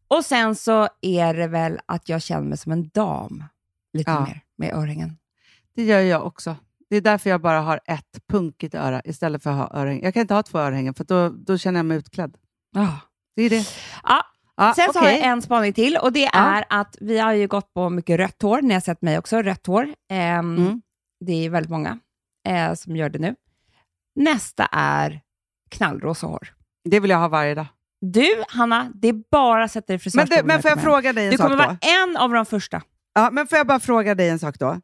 Och sen så är det väl att jag känner mig som en dam, lite Ja. mer, med örhängen. Det gör jag också. Det är därför jag bara har ett punkigt öra istället för att ha örhängen. Jag kan inte ha två örhängen för då, då känner jag mig utklädd. Ja. Det är det. Ja, Ja, Sen så har jag en spaning till och det är att vi har ju gått på mycket rött hår. Ni har sett mig också, rött hår. Ehm, Mm. Det är väldigt många eh, som gör det nu. Nästa är knallrosa hår. Det vill jag ha varje dag. Du, Hanna, det är bara att sätta dig i Men, frisörstolen. du, men får jag kommer hem. fråga dig en Du sak kommer då? vara en av de första. Ja, men får jag bara fråga dig en sak då?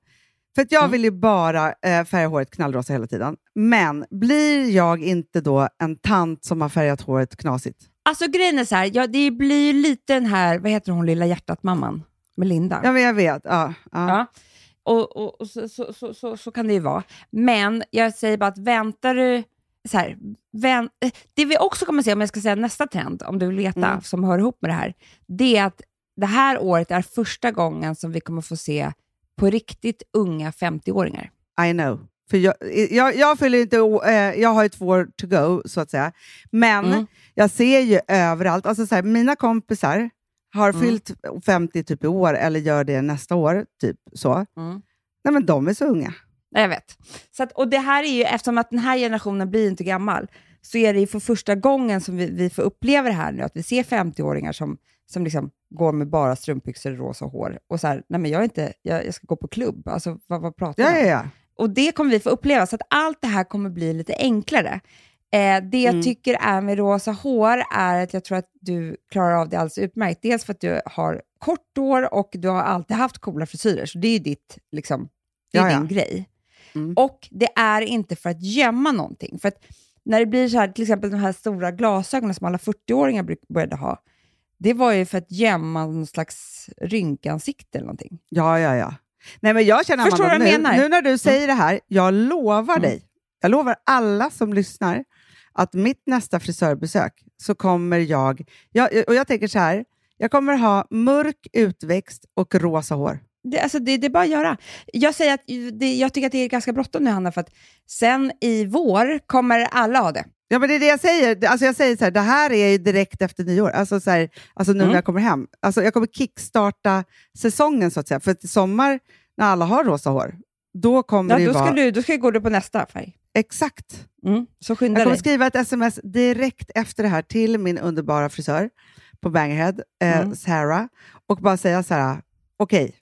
För jag Mm. vill ju bara eh, färga håret knallrosa hela tiden. Men blir jag inte då en tant som har färgat håret knasigt? Alltså grejen är så här, ja, det blir ju lite den här, vad heter hon, lilla hjärtat-mamman? Melinda. Ja, men jag vet. Ja, ja. Ja. Och, och, och så, så, så, så, så kan det ju vara. Men jag säger bara att väntar du... Så här, vänt, eh, det vi också kommer se, om jag ska säga nästa trend, om du vill veta, Mm. som hör ihop med det här, det är att det här året är första gången som vi kommer få se på riktigt unga 50-åringar. I know. För jag, jag, jag, fyller inte, eh, jag har ju två år to go, så att säga. Men Mm. jag ser ju överallt, alltså så här, mina kompisar har Mm. fyllt 50 typ i år, eller gör det nästa år, typ så. Mm. Nej, men de är så unga. Ja, Jag vet. Så att, och det här är ju, eftersom att den här generationen blir inte gammal, så är det ju för första gången som vi, vi får uppleva det här nu, att vi ser 50-åringar som, som liksom går med bara strumpbyxor och rosa hår. Och så här, nej men jag, är inte, jag, jag ska gå på klubb, alltså vad, vad pratar Ja, ja, ja. och det kommer vi få uppleva, så att allt det här kommer bli lite enklare. Eh, det jag Mm. tycker är med rosa hår är att jag tror att du klarar av det alldeles utmärkt. Dels för att du har kort hår och du har alltid haft coola frisyrer, så det är ju ditt, liksom, det är din grej. Mm. Och det är inte för att gömma någonting. För att när det blir så här, till exempel de här stora glasögonen som alla 40-åringar bry- började ha, det var ju för att gömma någon slags rynkansikte eller någonting. Ja, ja, ja. Nej, men jag känner, Förstår Amanda, du vad jag nu, menar? nu när du säger det här, jag lovar Mm. dig, jag lovar alla som lyssnar, att mitt nästa frisörbesök så kommer jag, jag, och jag tänker så här, jag kommer ha mörk utväxt och rosa hår. Det, alltså det, det är bara att göra. Jag, säger att det, jag tycker att det är ganska bråttom nu, Hanna, för att sen i vår kommer alla ha det. Ja, men det är det jag säger. Alltså jag säger så här, det här är ju direkt efter nyår, alltså, så här, alltså nu Mm. när jag kommer hem. Alltså jag kommer kickstarta säsongen så att säga, för i sommar när alla har rosa hår, då kommer Ja, det ju då, ska vara... du, då ska du gå på nästa färg. Exakt. Mm, så skynda Jag kommer dig. skriva ett sms direkt efter det här till min underbara frisör på Bangerhead, eh, Mm. Sarah, och bara säga så här, okej,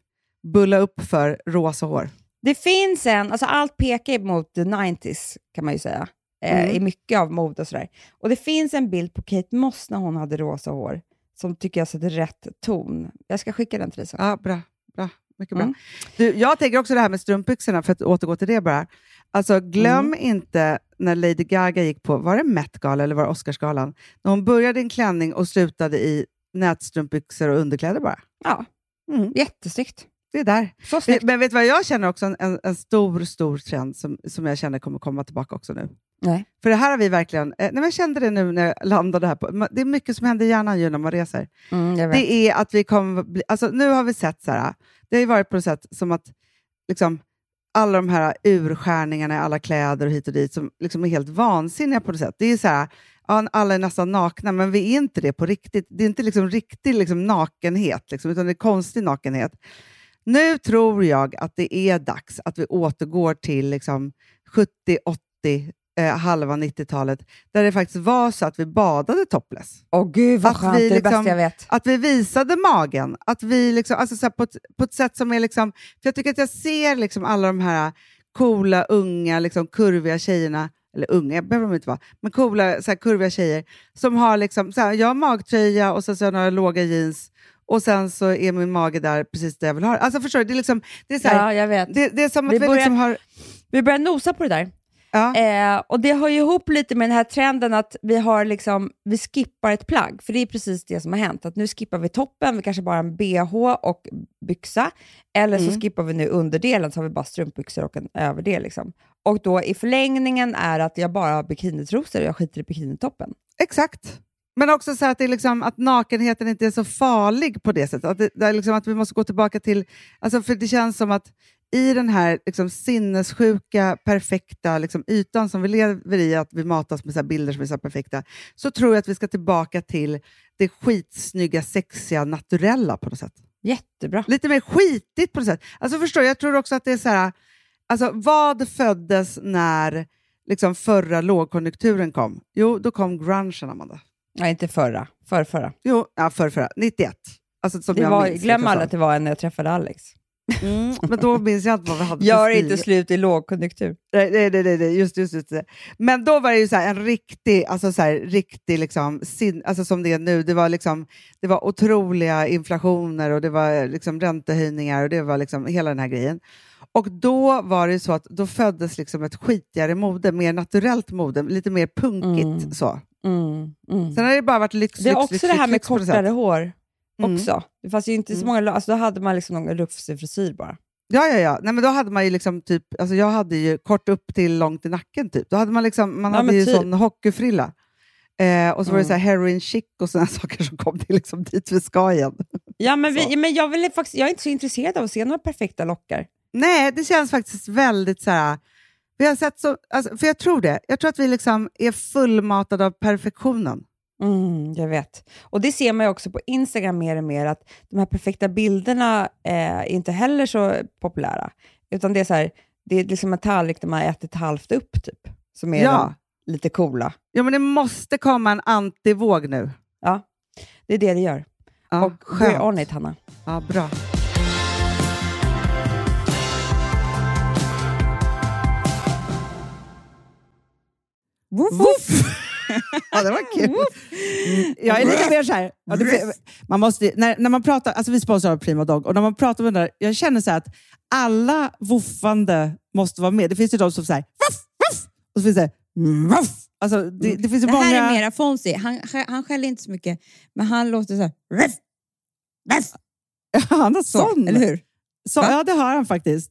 bulla upp för rosa hår. Det finns en, alltså allt pekar mot the 90s kan man ju säga, eh, Mm. i mycket av mode och sådär. Och det finns en bild på Kate Moss när hon hade rosa hår, som tycker jag sätter rätt ton. Jag ska skicka den till dig sen. Ja, bra. bra. Mycket bra. Mm. Du, jag tänker också det här med strumpbyxorna, för att återgå till det bara. Alltså, glöm Mm. inte när Lady Gaga gick på, var det Met Gala eller var det Oscarsgalan? När hon började i en klänning och slutade i nätstrumpbyxor och underkläder bara. Ja, Mm, jättesnyggt. Det är där. Men vet du vad jag känner också? En, en, stor, stor trend som, som jag känner kommer komma tillbaka också nu. Nej. För det här har vi verkligen... Eh, nej, men jag kände det nu när jag landade här. På, det är mycket som händer i hjärnan ju när man reser. Mm. Det är att vi kommer bli... Alltså, nu har vi sett så här, det har ju varit på något sätt som att liksom, alla de här urskärningarna i alla kläder och hit och dit som liksom är helt vansinniga på något sätt. Det är så här, alla är nästan nakna, men vi är inte det på riktigt. Det är inte liksom riktig liksom, nakenhet, liksom, utan det är konstig nakenhet. Nu tror jag att det är dags att vi återgår till liksom, 70, 80, eh, halva 90-talet, där det faktiskt var så att vi badade topless. Åh gud vad Att skönt, vi det är det liksom- bästa jag vet. Att vi visade magen, att vi liksom, alltså så här på, ett, på ett sätt som är... Liksom, för Jag tycker att jag ser liksom alla de här coola, unga, liksom, kurviga tjejerna, eller unga behöver de inte vara, men coola, så här, kurviga tjejer som har liksom, så här, jag har magtröja och sen så har jag några låga jeans och sen så är min mage där precis där jag vill ha. Alltså förstår du? Det är, liksom, det är, så här, Ja, jag vet. det, det är som att Vi vi, börjar- liksom har... Vi börjar nosa på det där. Ja, Eh, och Det hör ju ihop lite med den här trenden att vi, har liksom, vi skippar ett plagg, för det är precis det som har hänt. Att Nu skippar vi toppen, vi kanske bara har en bh och byxa, eller så Mm. skippar vi nu underdelen, så har vi bara strumpbyxor och en överdel. Liksom. Och då i förlängningen är att jag bara har bikinitrosor och jag skiter i bikinitoppen. Exakt. Men också så att, det är liksom, att nakenheten inte är så farlig på det sättet. Att, det, det liksom att vi måste gå tillbaka till... Alltså för det känns som att i den här liksom, sinnessjuka, perfekta liksom, ytan som vi lever i, att vi matas med så här bilder som är så perfekta, så tror jag att vi ska tillbaka till det skitsnygga, sexiga, naturella på något sätt. Jättebra. Lite mer skitigt på något sätt. Alltså förstår jag tror också att det är så här, alltså vad föddes när liksom förra lågkonjunkturen kom? Jo, då kom grungen, Amanda. Nej, inte förra. För förra. Jo, ja, förra, förra. 91. Alltså, som Det jag var, minns, glöm liksom aldrig att det var en när jag träffade Alex. Mm, men då minns jag inte vad vi hade Gör inte slut i lågkonjunktur. Nej, nej, nej, nej, just, just, just det. Men då var det ju så en riktig, alltså så här, riktig liksom, sin, alltså som det är nu, det var, liksom, det var otroliga inflationer och det var liksom räntehöjningar och det var liksom hela den här grejen. Och då var det så att då föddes liksom ett skitigare mode, mer naturellt mode, lite mer punkigt. Mm. Så. Mm, mm. Sen har det bara varit lyx, Det är lyx, också lyx, det här lyx, med kortare hår Mm. också. Det fanns ju inte så Mm. många, alltså då hade man liksom någon rufsig frisyr bara. Ja, ja, ja. Nej, men då hade man ju liksom typ, alltså jag hade ju kort upp till långt i nacken typ. Då hade man liksom, man Ja, hade ju typ. sån hockeyfrilla. Eh, och så var det Mm. så här heroin chic och sådana saker som kom till liksom dit vi ska igen. Ja, men, vi, men jag, vill faktiskt, jag är inte så intresserad av att se några perfekta lockar. Nej, det känns faktiskt väldigt så här... Vi har sett så, alltså, för jag tror det. Jag tror att vi liksom är fullmatade av perfektionen. Mm, jag vet. Och det ser man också på Instagram mer och mer, att de här perfekta bilderna eh, är inte heller så populära. Utan det är så här, det är liksom en tallrik där man har ätit halvt upp, typ. Som är Ja. lite coola. Ja, men det måste komma en antivåg nu. Ja, det är det det gör. Ja, och we're skönt. on it, Hanna. Ja, bra. Woof, Woof! ja, det var kul. Mm, jag är lite mer så här, ja, det, man måste, när, när man pratar, alltså vi sponsrar Prima Dog och när man pratar med den där, jag känner så att alla woofande måste vara med. Det finns ju de som säger woof, woof, och så finns det woof. Alltså, det, det finns Det många... här är mera Fonzie. Han, han skäller inte så mycket, men han låter så här... Ruff, Han har så, sån. eller hur? Så, Va? ja, det har han faktiskt.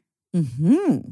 Mm-hmm.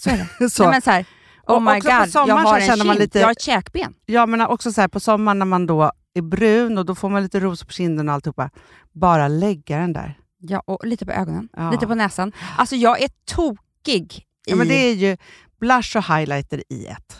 Så är det. Så. Nej, men så här, oh my god, jag har en känner man kind, lite- jag har ett käkben. Ja, men också så här, på sommaren när man då är brun och då får man lite ros på kinden och alltihopa. Bara lägga den där. Ja, och lite på ögonen, Ja. lite på näsan. Alltså jag är tokig Ja, i... men det är ju blush och highlighter i ett.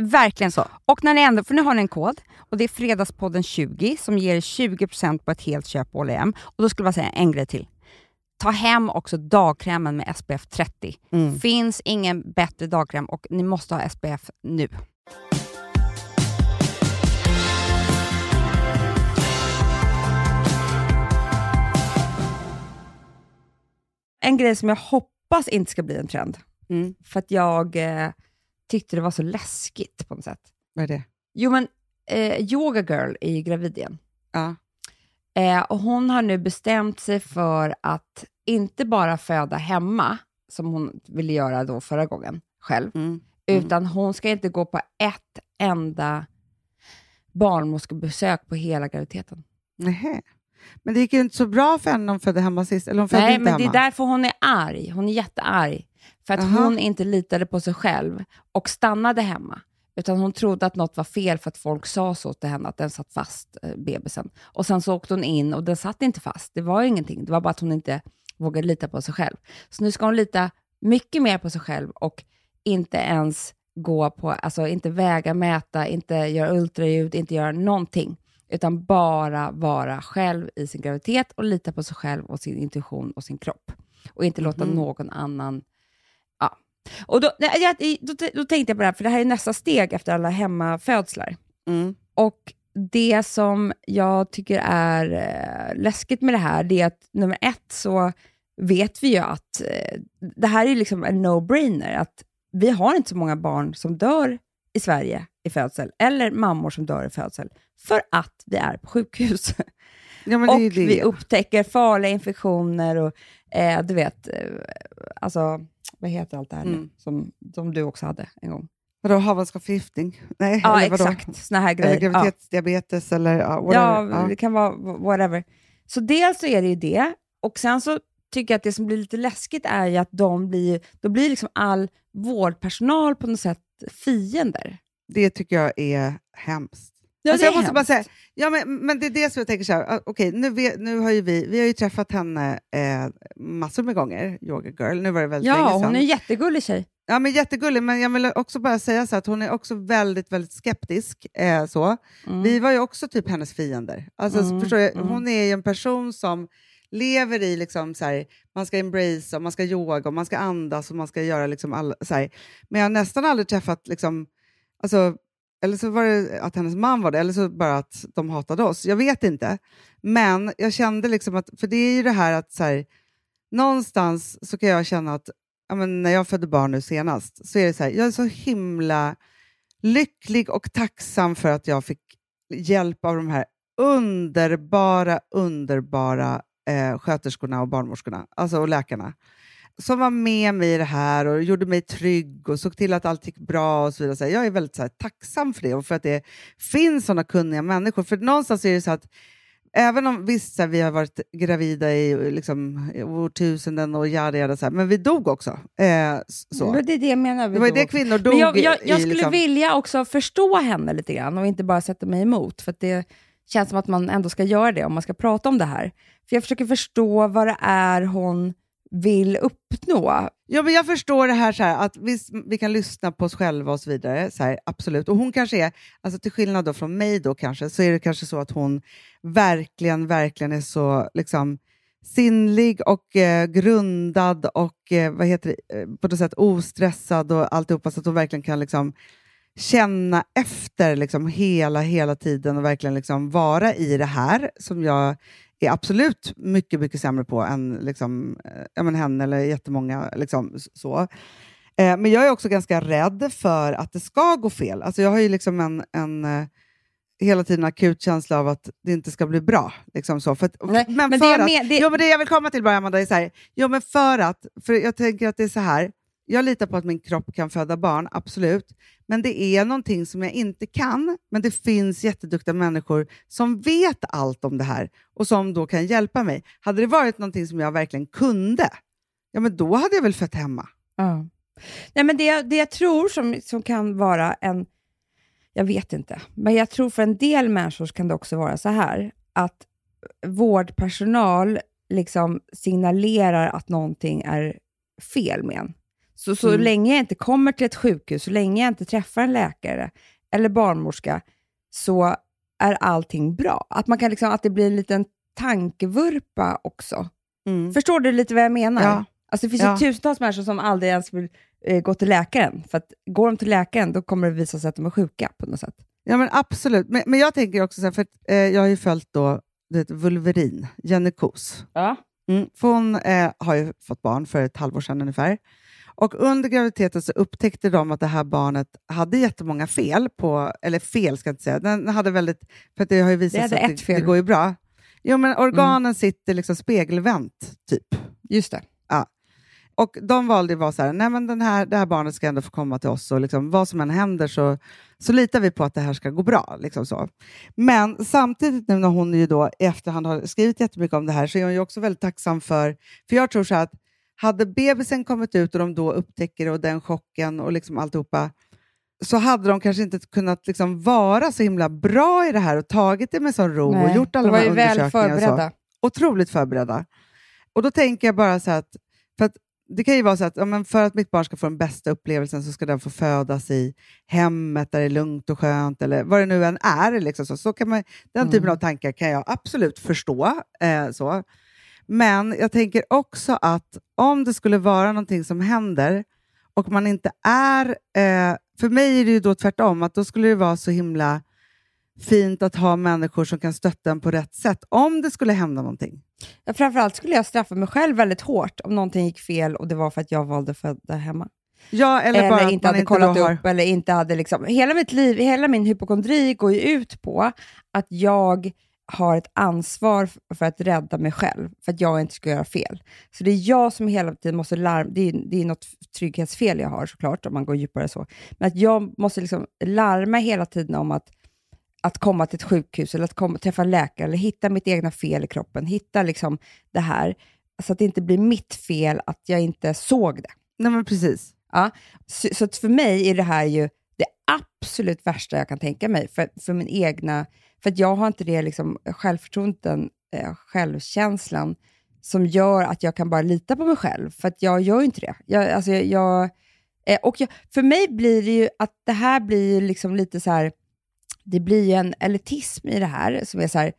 Verkligen. Så. Och när ni ändå, för nu har ni en kod och det är Fredagspodden 20 som ger 20% på ett helt köp på H&M. Och då skulle jag säga en grej till. Ta hem också dagkrämen med SPF 30. Mm. Finns ingen bättre dagkräm och ni måste ha SPF nu. En grej som jag hoppas inte ska bli en trend, Mm. för att jag eh, tyckte det var så läskigt på något sätt. Vad är det? Jo, men eh, Yoga Girl är ju gravid igen. Ja. Eh, och hon har nu bestämt sig för att inte bara föda hemma, som hon ville göra då förra gången själv, Mm. utan hon ska inte gå på ett enda barnmorskebesök på hela graviditeten. Nähä. Men det gick ju inte så bra för henne när hon födde hemma sist. Eller hon födde Nej, inte men hemma. det är därför hon är arg. Hon är jättearg. För att Aha. hon inte litade på sig själv och stannade hemma. Utan hon trodde att något var fel för att folk sa så till henne, att den satt fast, eh, bebisen. Och sen så åkte hon in och den satt inte fast. Det var ingenting. Det var bara att hon inte vågade lita på sig själv. Så nu ska hon lita mycket mer på sig själv och inte ens gå på, alltså inte väga, mäta, inte göra ultraljud, inte göra någonting. Utan bara vara själv i sin graviditet och lita på sig själv och sin intuition och sin kropp. Och inte låta Mhm. någon annan Och då, nej, jag, då, då tänkte jag på det här, för det här är nästa steg efter alla hemmafödslar. Mm. Och det som jag tycker är eh, läskigt med det här, det är att nummer ett så vet vi ju att eh, det här är liksom en no-brainer, att vi har inte så många barn som dör i Sverige i födsel, eller mammor som dör i födsel, för att vi är på sjukhus. Ja, och vi upptäcker farliga infektioner och eh, du vet, eh, alltså, vad heter allt det här nu, Mm. som, som du också hade en gång? Vadå, havandeskapsförgiftning? Nej, Ja, eller vadå? exakt. Såna här Eh, grejer. Ja. graviditetsdiabetes eller ja, whatever. Ja, det kan vara whatever. Så dels så är det ju det, och sen så tycker jag att det som blir lite läskigt är ju att de blir, då blir liksom all vårdpersonal på något sätt fiender. Det tycker jag är hemskt. Ja, alltså jag måste bara hemskt. säga, ja, men, men det är det som jag tänker så här, okej, nu, nu har vi, vi har ju träffat henne eh, massor med gånger, Yoga Girl, nu var det väldigt länge Ja, sedan. hon är en jättegullig tjej. Ja, men jättegullig, men jag vill också bara säga så att hon är också väldigt, väldigt skeptisk. Eh, så. Mm. Vi var ju också typ hennes fiender. Alltså, Mm, förstår jag, mm. Hon är ju en person som lever i liksom så här, man ska embrace, och man ska yoga, och man ska andas och man ska göra liksom all, så här. Men jag har nästan aldrig träffat, liksom, alltså, eller så var det att hennes man var det, eller så bara att de hatade oss. Jag vet inte. Men jag kände liksom att, för det är ju det här att så här, någonstans så kan jag känna att ja, men när jag födde barn nu senast, så är det så här, jag är så himla lycklig och tacksam för att jag fick hjälp av de här underbara, underbara eh, sköterskorna och barnmorskorna, alltså och läkarna, som var med mig i det här och gjorde mig trygg och såg till att allt gick bra och så vidare. Så jag är väldigt så här, tacksam för det och för att det finns sådana kunniga människor. För någonstans är det så att Även om visst, så här, vi har varit gravida i, liksom, i årtusenden och jada, jada, så här, men vi dog också. Eh, så. Det är det jag menar. Det var ju det kvinnor dog Men jag, jag, i. jag skulle liksom. vilja också förstå henne lite grann och inte bara sätta mig emot, för att det känns som att man ändå ska göra det om man ska prata om det här. För jag försöker förstå vad det är hon vill uppnå. Ja, men jag förstår det här, så här att vi, vi kan lyssna på oss själva och så vidare. Så här, absolut. Och hon kanske är, alltså till skillnad då från mig då kanske, så är det kanske så att hon verkligen, verkligen är så liksom sinnlig och eh, grundad och eh, vad heter det, eh, på något sätt ostressad och alltihopa så att hon verkligen kan liksom känna efter liksom hela, hela tiden och verkligen liksom vara i det här som jag är absolut mycket, mycket sämre på än liksom, eh, ja, men henne eller jättemånga. Liksom, så. Eh, men jag är också ganska rädd för att det ska gå fel. Alltså jag har ju liksom en, en eh, hela tiden akut känsla av att det inte ska bli bra. Liksom så. För att, Nej, men men det för jag att, men- det- jo, men det jag vill komma till bara, Amanda, är så här, jo, men för att, för jag tänker att det är så här, jag litar på att min kropp kan föda barn, absolut. Men det är någonting som jag inte kan. Men det finns jätteduktiga människor som vet allt om det här och som då kan hjälpa mig. Hade det varit någonting som jag verkligen kunde, ja men då hade jag väl fött hemma. Ja. Nej, men det, jag- det jag tror som, som kan vara en... Jag vet inte, men jag tror för en del människor kan det också vara så här att vårdpersonal liksom signalerar att någonting är fel med en. Så, så Mm. länge jag inte kommer till ett sjukhus, så länge jag inte träffar en läkare eller barnmorska, så är allting bra. Att, man kan liksom, att det blir en liten tankevurpa också. Förstår du lite vad jag menar? Ja. Alltså det finns Ja. ju tusentals människor som aldrig ens vill eh, gå till läkaren. För att går de till läkaren, då kommer det visa sig att de är sjuka på något sätt. Ja, men absolut. Men, men jag tänker också så här, för att, eh, jag har ju följt då, du vet, Vulverin, Jenny Kos. Ja. Mm, för hon eh, har ju fått barn för ett halvår sedan ungefär. Och under graviditeten så upptäckte de att det här barnet hade jättemånga fel, på, eller fel ska jag inte säga, den hade väldigt, för det har ju visat sig att det, det går ju bra. Jo, men organen sitter liksom spegelvänt, typ. Just det. Och de valde att vara så här, nej men den här, det här barnet ska ändå få komma till oss och liksom, vad som än händer så, så litar vi på att det här ska gå bra. Liksom så. Men samtidigt nu när hon ju då i efterhand har skrivit jättemycket om det här så är hon ju också väldigt tacksam för, för jag tror så att hade bebisen kommit ut och de då upptäcker det och den chocken och liksom alltihopa, så hade de kanske inte kunnat liksom vara så himla bra i det här och tagit det med sån ro och Nej, gjort alla de var de här ju väl undersökningarna. och förberedda. otroligt förberedda. Och då tänker jag bara så här att, för att det kan ju vara så att ja, men för att mitt barn ska få den bästa upplevelsen så ska den få födas i hemmet där det är lugnt och skönt eller vad det nu än är. Liksom så. Så kan man, den typen Mm. av tankar kan jag absolut förstå. Eh, så. Men jag tänker också att om det skulle vara någonting som händer och man inte är... Eh, för mig är det ju då tvärtom, att då skulle det vara så himla fint att ha människor som kan stötta en på rätt sätt om det skulle hända någonting. Ja, framförallt skulle jag straffa mig själv väldigt hårt om någonting gick fel och det var för att jag valde att föda hemma. Ja, eller, Eller, bara inte hade inte kollat har... upp, eller inte hade liksom... Hela mitt liv, hela min hypokondri går ju ut på att jag har ett ansvar för att rädda mig själv, för att jag inte ska göra fel. Så det är jag som hela tiden måste larma, det är, det är något trygghetsfel jag har såklart, om man går djupare så, men att jag måste liksom larma hela tiden om att, att komma till ett sjukhus, eller att komma, träffa läkare, eller hitta mitt egna fel i kroppen, hitta liksom det här, så att det inte blir mitt fel att jag inte såg det. Nej, men precis. Ja, så, så för mig är det här ju absolut värsta jag kan tänka mig för, för min egna... För att jag har inte det liksom, självförtroendet, den, eh, självkänslan som gör att jag kan bara lita på mig själv. För att jag gör ju inte det. Jag, alltså, jag, jag, eh, och jag, för mig blir det ju att det här blir liksom lite så här... Det blir ju en elitism i det här som är så här...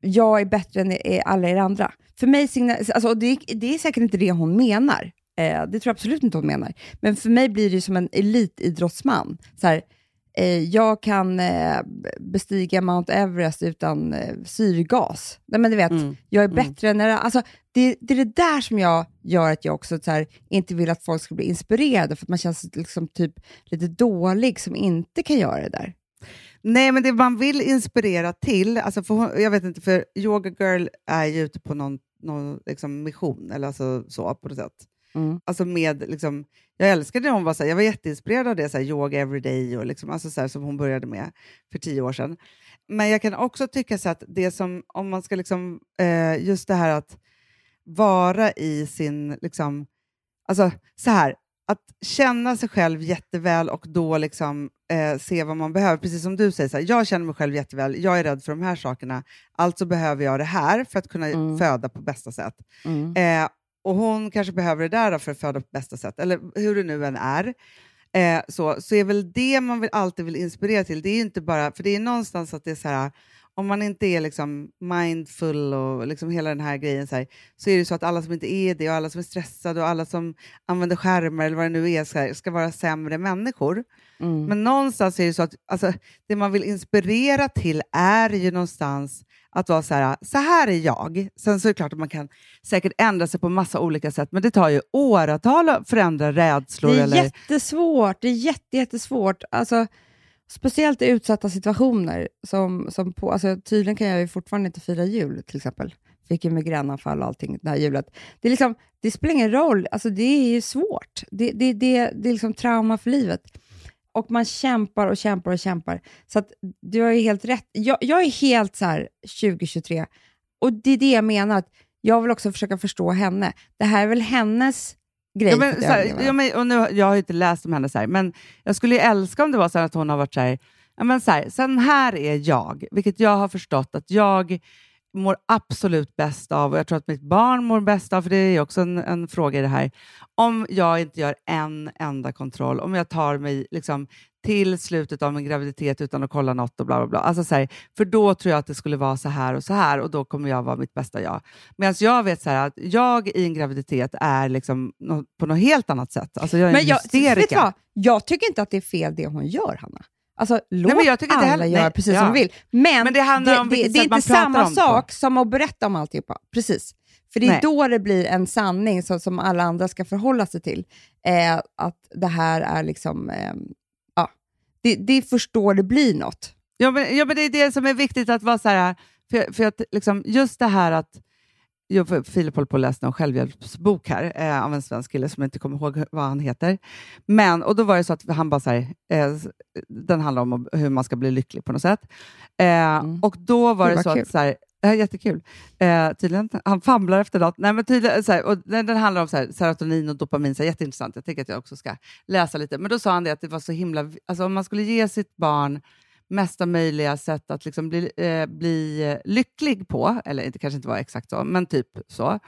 Jag är bättre än er- alla er andra. För mig signal, alltså, det, det är säkert inte det hon menar. Eh, det tror jag absolut inte hon menar. Men för mig blir det som en elitidrottsman. Så här, jag kan eh, bestiga Mount Everest utan eh, syrgas. Nej, men du vet, Mm. jag är bättre än... Alltså, det, det är det där som jag gör att jag också så här, inte vill att folk ska bli inspirerade, för att man känns liksom typ lite dålig som inte kan göra det där. Nej, men det man vill inspirera till, alltså för, jag vet inte, för Yoga Girl är ju ute på någon, någon liksom mission, eller alltså så på något sätt. Mm. Alltså med, liksom, jag älskade när hon var så här, jag var jätteinspirerad av det, så här, yoga everyday och liksom, alltså så här, som hon började med för tio år sedan. Men jag kan också tycka så att det som, om man ska liksom, eh, just det här att vara i sin, liksom, alltså så här, att känna sig själv jätteväl och då liksom, eh, se vad man behöver. Precis som du säger, så här, jag känner mig själv jätteväl, jag är rädd för de här sakerna, alltså behöver jag det här för att kunna Mm. föda på bästa sätt. Mm. Eh, och hon kanske behöver det där då för att föda på bästa sätt, eller hur det nu än är. Eh, så, så är väl det man vill, alltid vill inspirera till, det är ju inte bara, för det är någonstans att det är så här, om man inte är liksom mindful och liksom hela den här grejen så, här, så är det så att alla som inte är det och alla som är stressade och alla som använder skärmar eller vad det nu är här, ska vara sämre människor. Mm. Men någonstans är det så att alltså, det man vill inspirera till är ju någonstans att vara så här, så här är jag. Sen så är det klart att man kan säkert ändra sig på massa olika sätt, men det tar ju åratal att förändra rädslor. Det är eller... jättesvårt. Det är jätte, jättesvårt. Alltså, speciellt i utsatta situationer. Som, som på, alltså, tydligen kan jag ju fortfarande inte fira jul, till exempel. Fick ju migränanfall och allting det här julet. Det, är liksom, det spelar ingen roll. Alltså, det är ju svårt. Det, det, det, det är liksom trauma för livet. Och man kämpar och kämpar och kämpar. Så att du har ju helt rätt. Jag, jag är helt så här 2023. Och det är det jag menar. att Jag vill också försöka förstå henne. Det här är väl hennes grej Ja, men, så här, ja, men, och nu, jag har ju inte läst om henne, så här, men jag skulle ju älska om det var så att hon har varit så här, ja, men så här, sen här är jag, vilket jag har förstått att jag mår absolut bäst av, och jag tror att mitt barn mår bäst av, för det är också en, en fråga i det här, om jag inte gör en enda kontroll, om jag tar mig liksom till slutet av min graviditet utan att kolla något och bla bla bla. Alltså så här, för då tror jag att det skulle vara så här och så här och då kommer jag vara mitt bästa jag. Medan jag vet så här att jag i en graviditet är liksom på något helt annat sätt. Alltså jag är Men en jag, vad? jag tycker inte att det är fel det hon gör, Hanna. Alltså, låt men jag tycker alla heller- göra nej, precis ja. som de vill. Men, Men det handlar om det, vilket det är inte samma det sak som att berätta om alltihopa. Precis. För det är Nej. då det blir en sanning så, som alla andra ska förhålla sig till. Eh, att det här är liksom... Eh, det, det då det blir något. Ja men, ja, men det är det som är viktigt att vara så här, för, för att liksom, just det här att jag, för Filip håller på att läsa en självhjälpsbok här eh, av en svensk kille som jag inte kommer ihåg vad han heter. Men, och då var det så att han bara så här, eh, den handlar om hur man ska bli lycklig på något sätt. Eh, Och då var det vad så kul. att, så här, Ja, jättekul. Eh, tydligen, han famlar efter något. Nej, men tydligen, så här, och den, den handlar om så här, serotonin och dopamin, så här, jätteintressant. Jag tänker att jag också ska läsa lite. Men då sa han det att det var så himla... Alltså, om man skulle ge sitt barn mesta möjliga sätt att liksom bli, eh, bli eh, lycklig på, eller det kanske inte var exakt så, men typ så,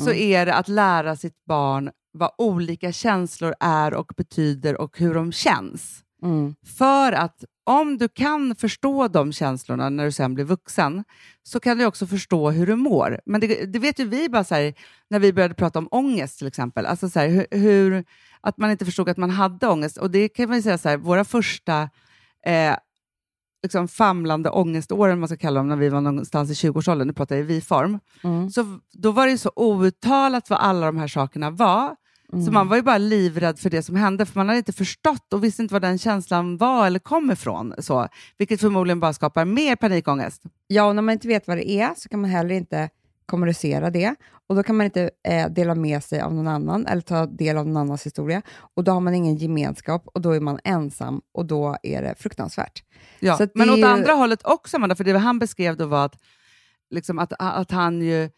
så är det att lära sitt barn vad olika känslor är och betyder och hur de känns. Mm. För att om du kan förstå de känslorna när du sen blir vuxen, så kan du också förstå hur du mår. Men det, det vet ju vi bara så här, när vi började prata om ångest till exempel. Alltså så här, hur, att man inte förstod att man hade ångest. Och det kan man säga så här, våra första eh, liksom famlande ångeståren, man ska kalla dem, när vi var någonstans i 20-årsåldern, nu pratar jag i vi-form, Mm. så då var det så outtalat vad alla de här sakerna var. Mm. Så man var ju bara livrädd för det som hände, för man hade inte förstått och visste inte var den känslan var eller kom ifrån. Så, vilket förmodligen bara skapar mer panikångest. Ja, och när man inte vet vad det är så kan man heller inte kommunicera det. Och då kan man inte eh, dela med sig av någon annan eller ta del av någon annans historia. Och då har man ingen gemenskap och då är man ensam och då är det fruktansvärt. Ja. Att Men det åt ju- andra hållet också, Amanda, för det han beskrev då var att, liksom att, att han ju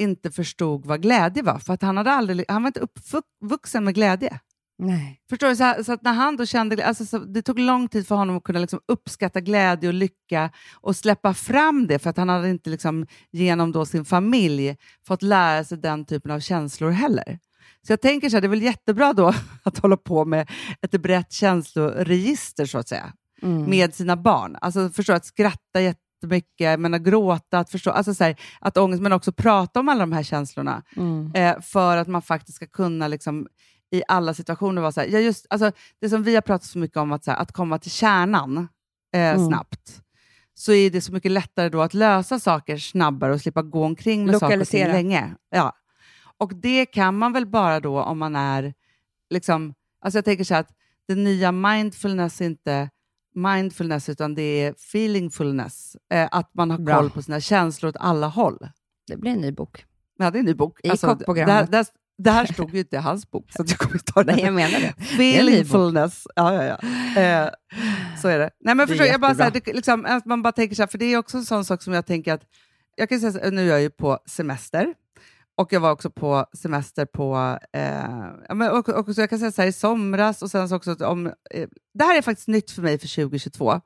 inte förstod vad glädje var, för att han, hade aldrig, han var inte uppvuxen med glädje. Nej. Förstår du? Så, så att när han då kände alltså, så det tog lång tid för honom att kunna liksom uppskatta glädje och lycka och släppa fram det, för att han hade inte liksom, genom då sin familj fått lära sig den typen av känslor heller. Så jag tänker så här, det är väl jättebra då att hålla på med ett brett känsloregister, så att säga, Mm. med sina barn. Alltså förstå att skratta jättemycket, men att gråta, att förstå, alltså så här, att ångest, men också prata om alla de här känslorna Mm. eh, för att man faktiskt ska kunna liksom, i alla situationer vara så här, ja, just, alltså, det som vi har pratat så mycket om, att, så här, att komma till kärnan eh, Mm. snabbt, så är det så mycket lättare då att lösa saker snabbare och slippa gå omkring med saker och ting länge. Ja. Och det kan man väl bara då om man är, liksom, alltså jag tänker så här att det nya mindfulness inte mindfulness, utan det är feelingfulness. Eh, att man har Bra. koll på sina känslor åt alla håll. Det blir en ny bok. Ja, det är en ny bok. I kockprogrammet. här, det, här, det här stod ju inte i hans bok, så jag kommer inte ta det. Nej, jag menar det. Feelingfulness. Ja, ja, ja. Eh, så är det. Nej, men förstår, jag bara, så här, det, liksom, man bara tänker så här, för det är också en sån sak som jag tänker att, jag kan säga så, nu är jag ju på semester, och jag var också på semester på, eh, men, och, och, så jag kan säga så här, i somras, och sen så också om, eh, det här är faktiskt nytt för mig för 2022.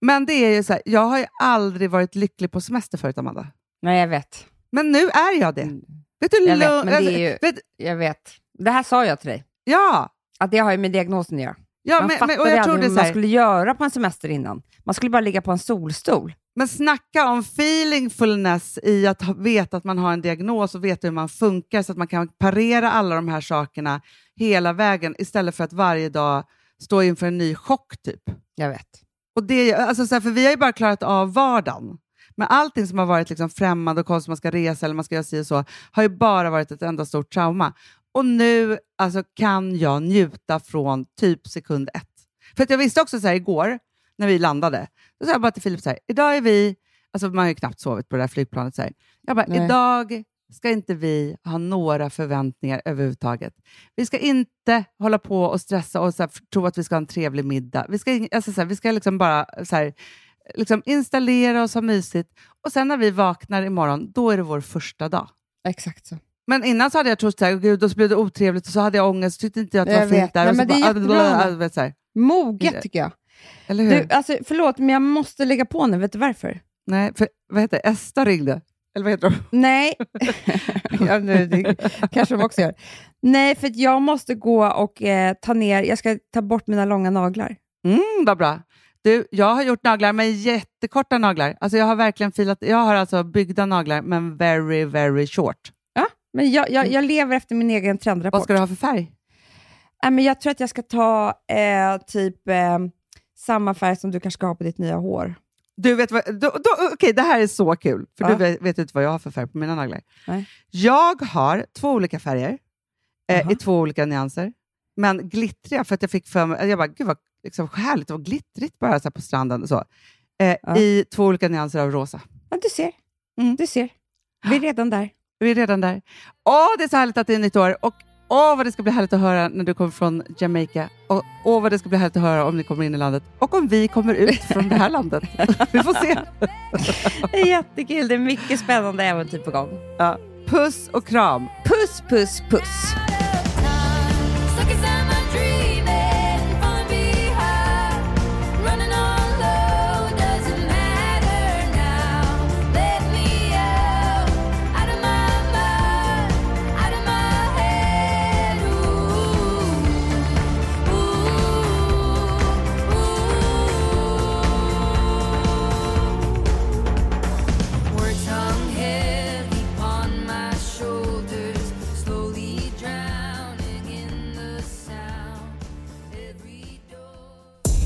Men det är ju så här, jag har ju aldrig varit lycklig på semester förut, Amanda. Nej, jag vet. Men nu är jag det. Mm. Vet du, Jag vet, men det är ju- vet, Jag vet. Det här sa jag till dig. ja, Att det har ju med diagnosen att göra. Ja man men, fattade men, och jag aldrig så man skulle göra på en semester innan. Man skulle bara ligga på en solstol. Men snacka om feelingfulness i att veta att man har en diagnos och veta hur man funkar så att man kan parera alla de här sakerna hela vägen istället för att varje dag stå inför en ny chock. typ. Jag vet. Och det, alltså så här, för vi har ju bara klarat av vardagen. Men allting som har varit liksom främmande och konstigt, man ska resa eller man ska göra si och så, har ju bara varit ett enda stort trauma. Och nu alltså, kan jag njuta från typ sekund ett. För att jag visste också så här igår, när vi landade, då sa jag bara till Filip så här, idag är vi, alltså man har ju knappt sovit på det där flygplanet, så här. jag bara, Nej. idag ska inte vi ha några förväntningar överhuvudtaget. Vi ska inte hålla på och stressa och så här, tro att vi ska ha en trevlig middag. Vi ska, alltså så här, vi ska liksom bara så här, liksom installera oss, ha mysigt och sen när vi vaknar imorgon, då är det vår första dag. Exakt så. Men innan så hade jag trott här, gud, då blev det otrevligt och så hade jag ångest, tyckte inte jag att det var fint där. Nej, men det är bara, jättebra. äh, vet, så här. Moget tycker jag. Eller hur? Du, alltså, förlåt, men jag måste lägga på nu. Vet du varför? Nej, för, vad heter det? Esta ringde. Eller vad heter de? Nej, ja, nu, det kanske de också gör. Nej, för att jag måste gå och eh, ta ner, jag ska ta bort mina långa naglar. Mm, vad bra. Du, jag har gjort naglar med jättekorta naglar. Alltså jag har verkligen filat, jag har alltså byggda naglar, men very, very short. Men jag, jag, jag lever efter min egen trendrapport. Vad ska du ha för färg? Nej, men jag tror att jag ska ta eh, typ eh, samma färg som du kanske ska ha på ditt nya hår. Du vet vad, då, då, okej, det här är så kul, för Ja. du vet, vet inte vad jag har för färg på mina naglar. Nej. Jag har två olika färger eh, Jaha. i två olika nyanser, men glittriga för att jag fick för mig, jag bara, gud vad liksom, härligt och glittrigt bara så på stranden och så. Eh, Ja. I två olika nyanser av rosa. Ja, du ser. Mm. Du ser. Vi är redan där. Vi är redan där. Åh, det är så härligt att det är nytt år och åh, vad det ska bli härligt att höra när du kommer från Jamaica och åh, vad det ska bli härligt att höra om ni kommer in i landet och om vi kommer ut från det här landet. Vi får se. Det är jättekul. Det är mycket spännande äventyr på gång. Ja. Puss och kram. Puss, puss, puss.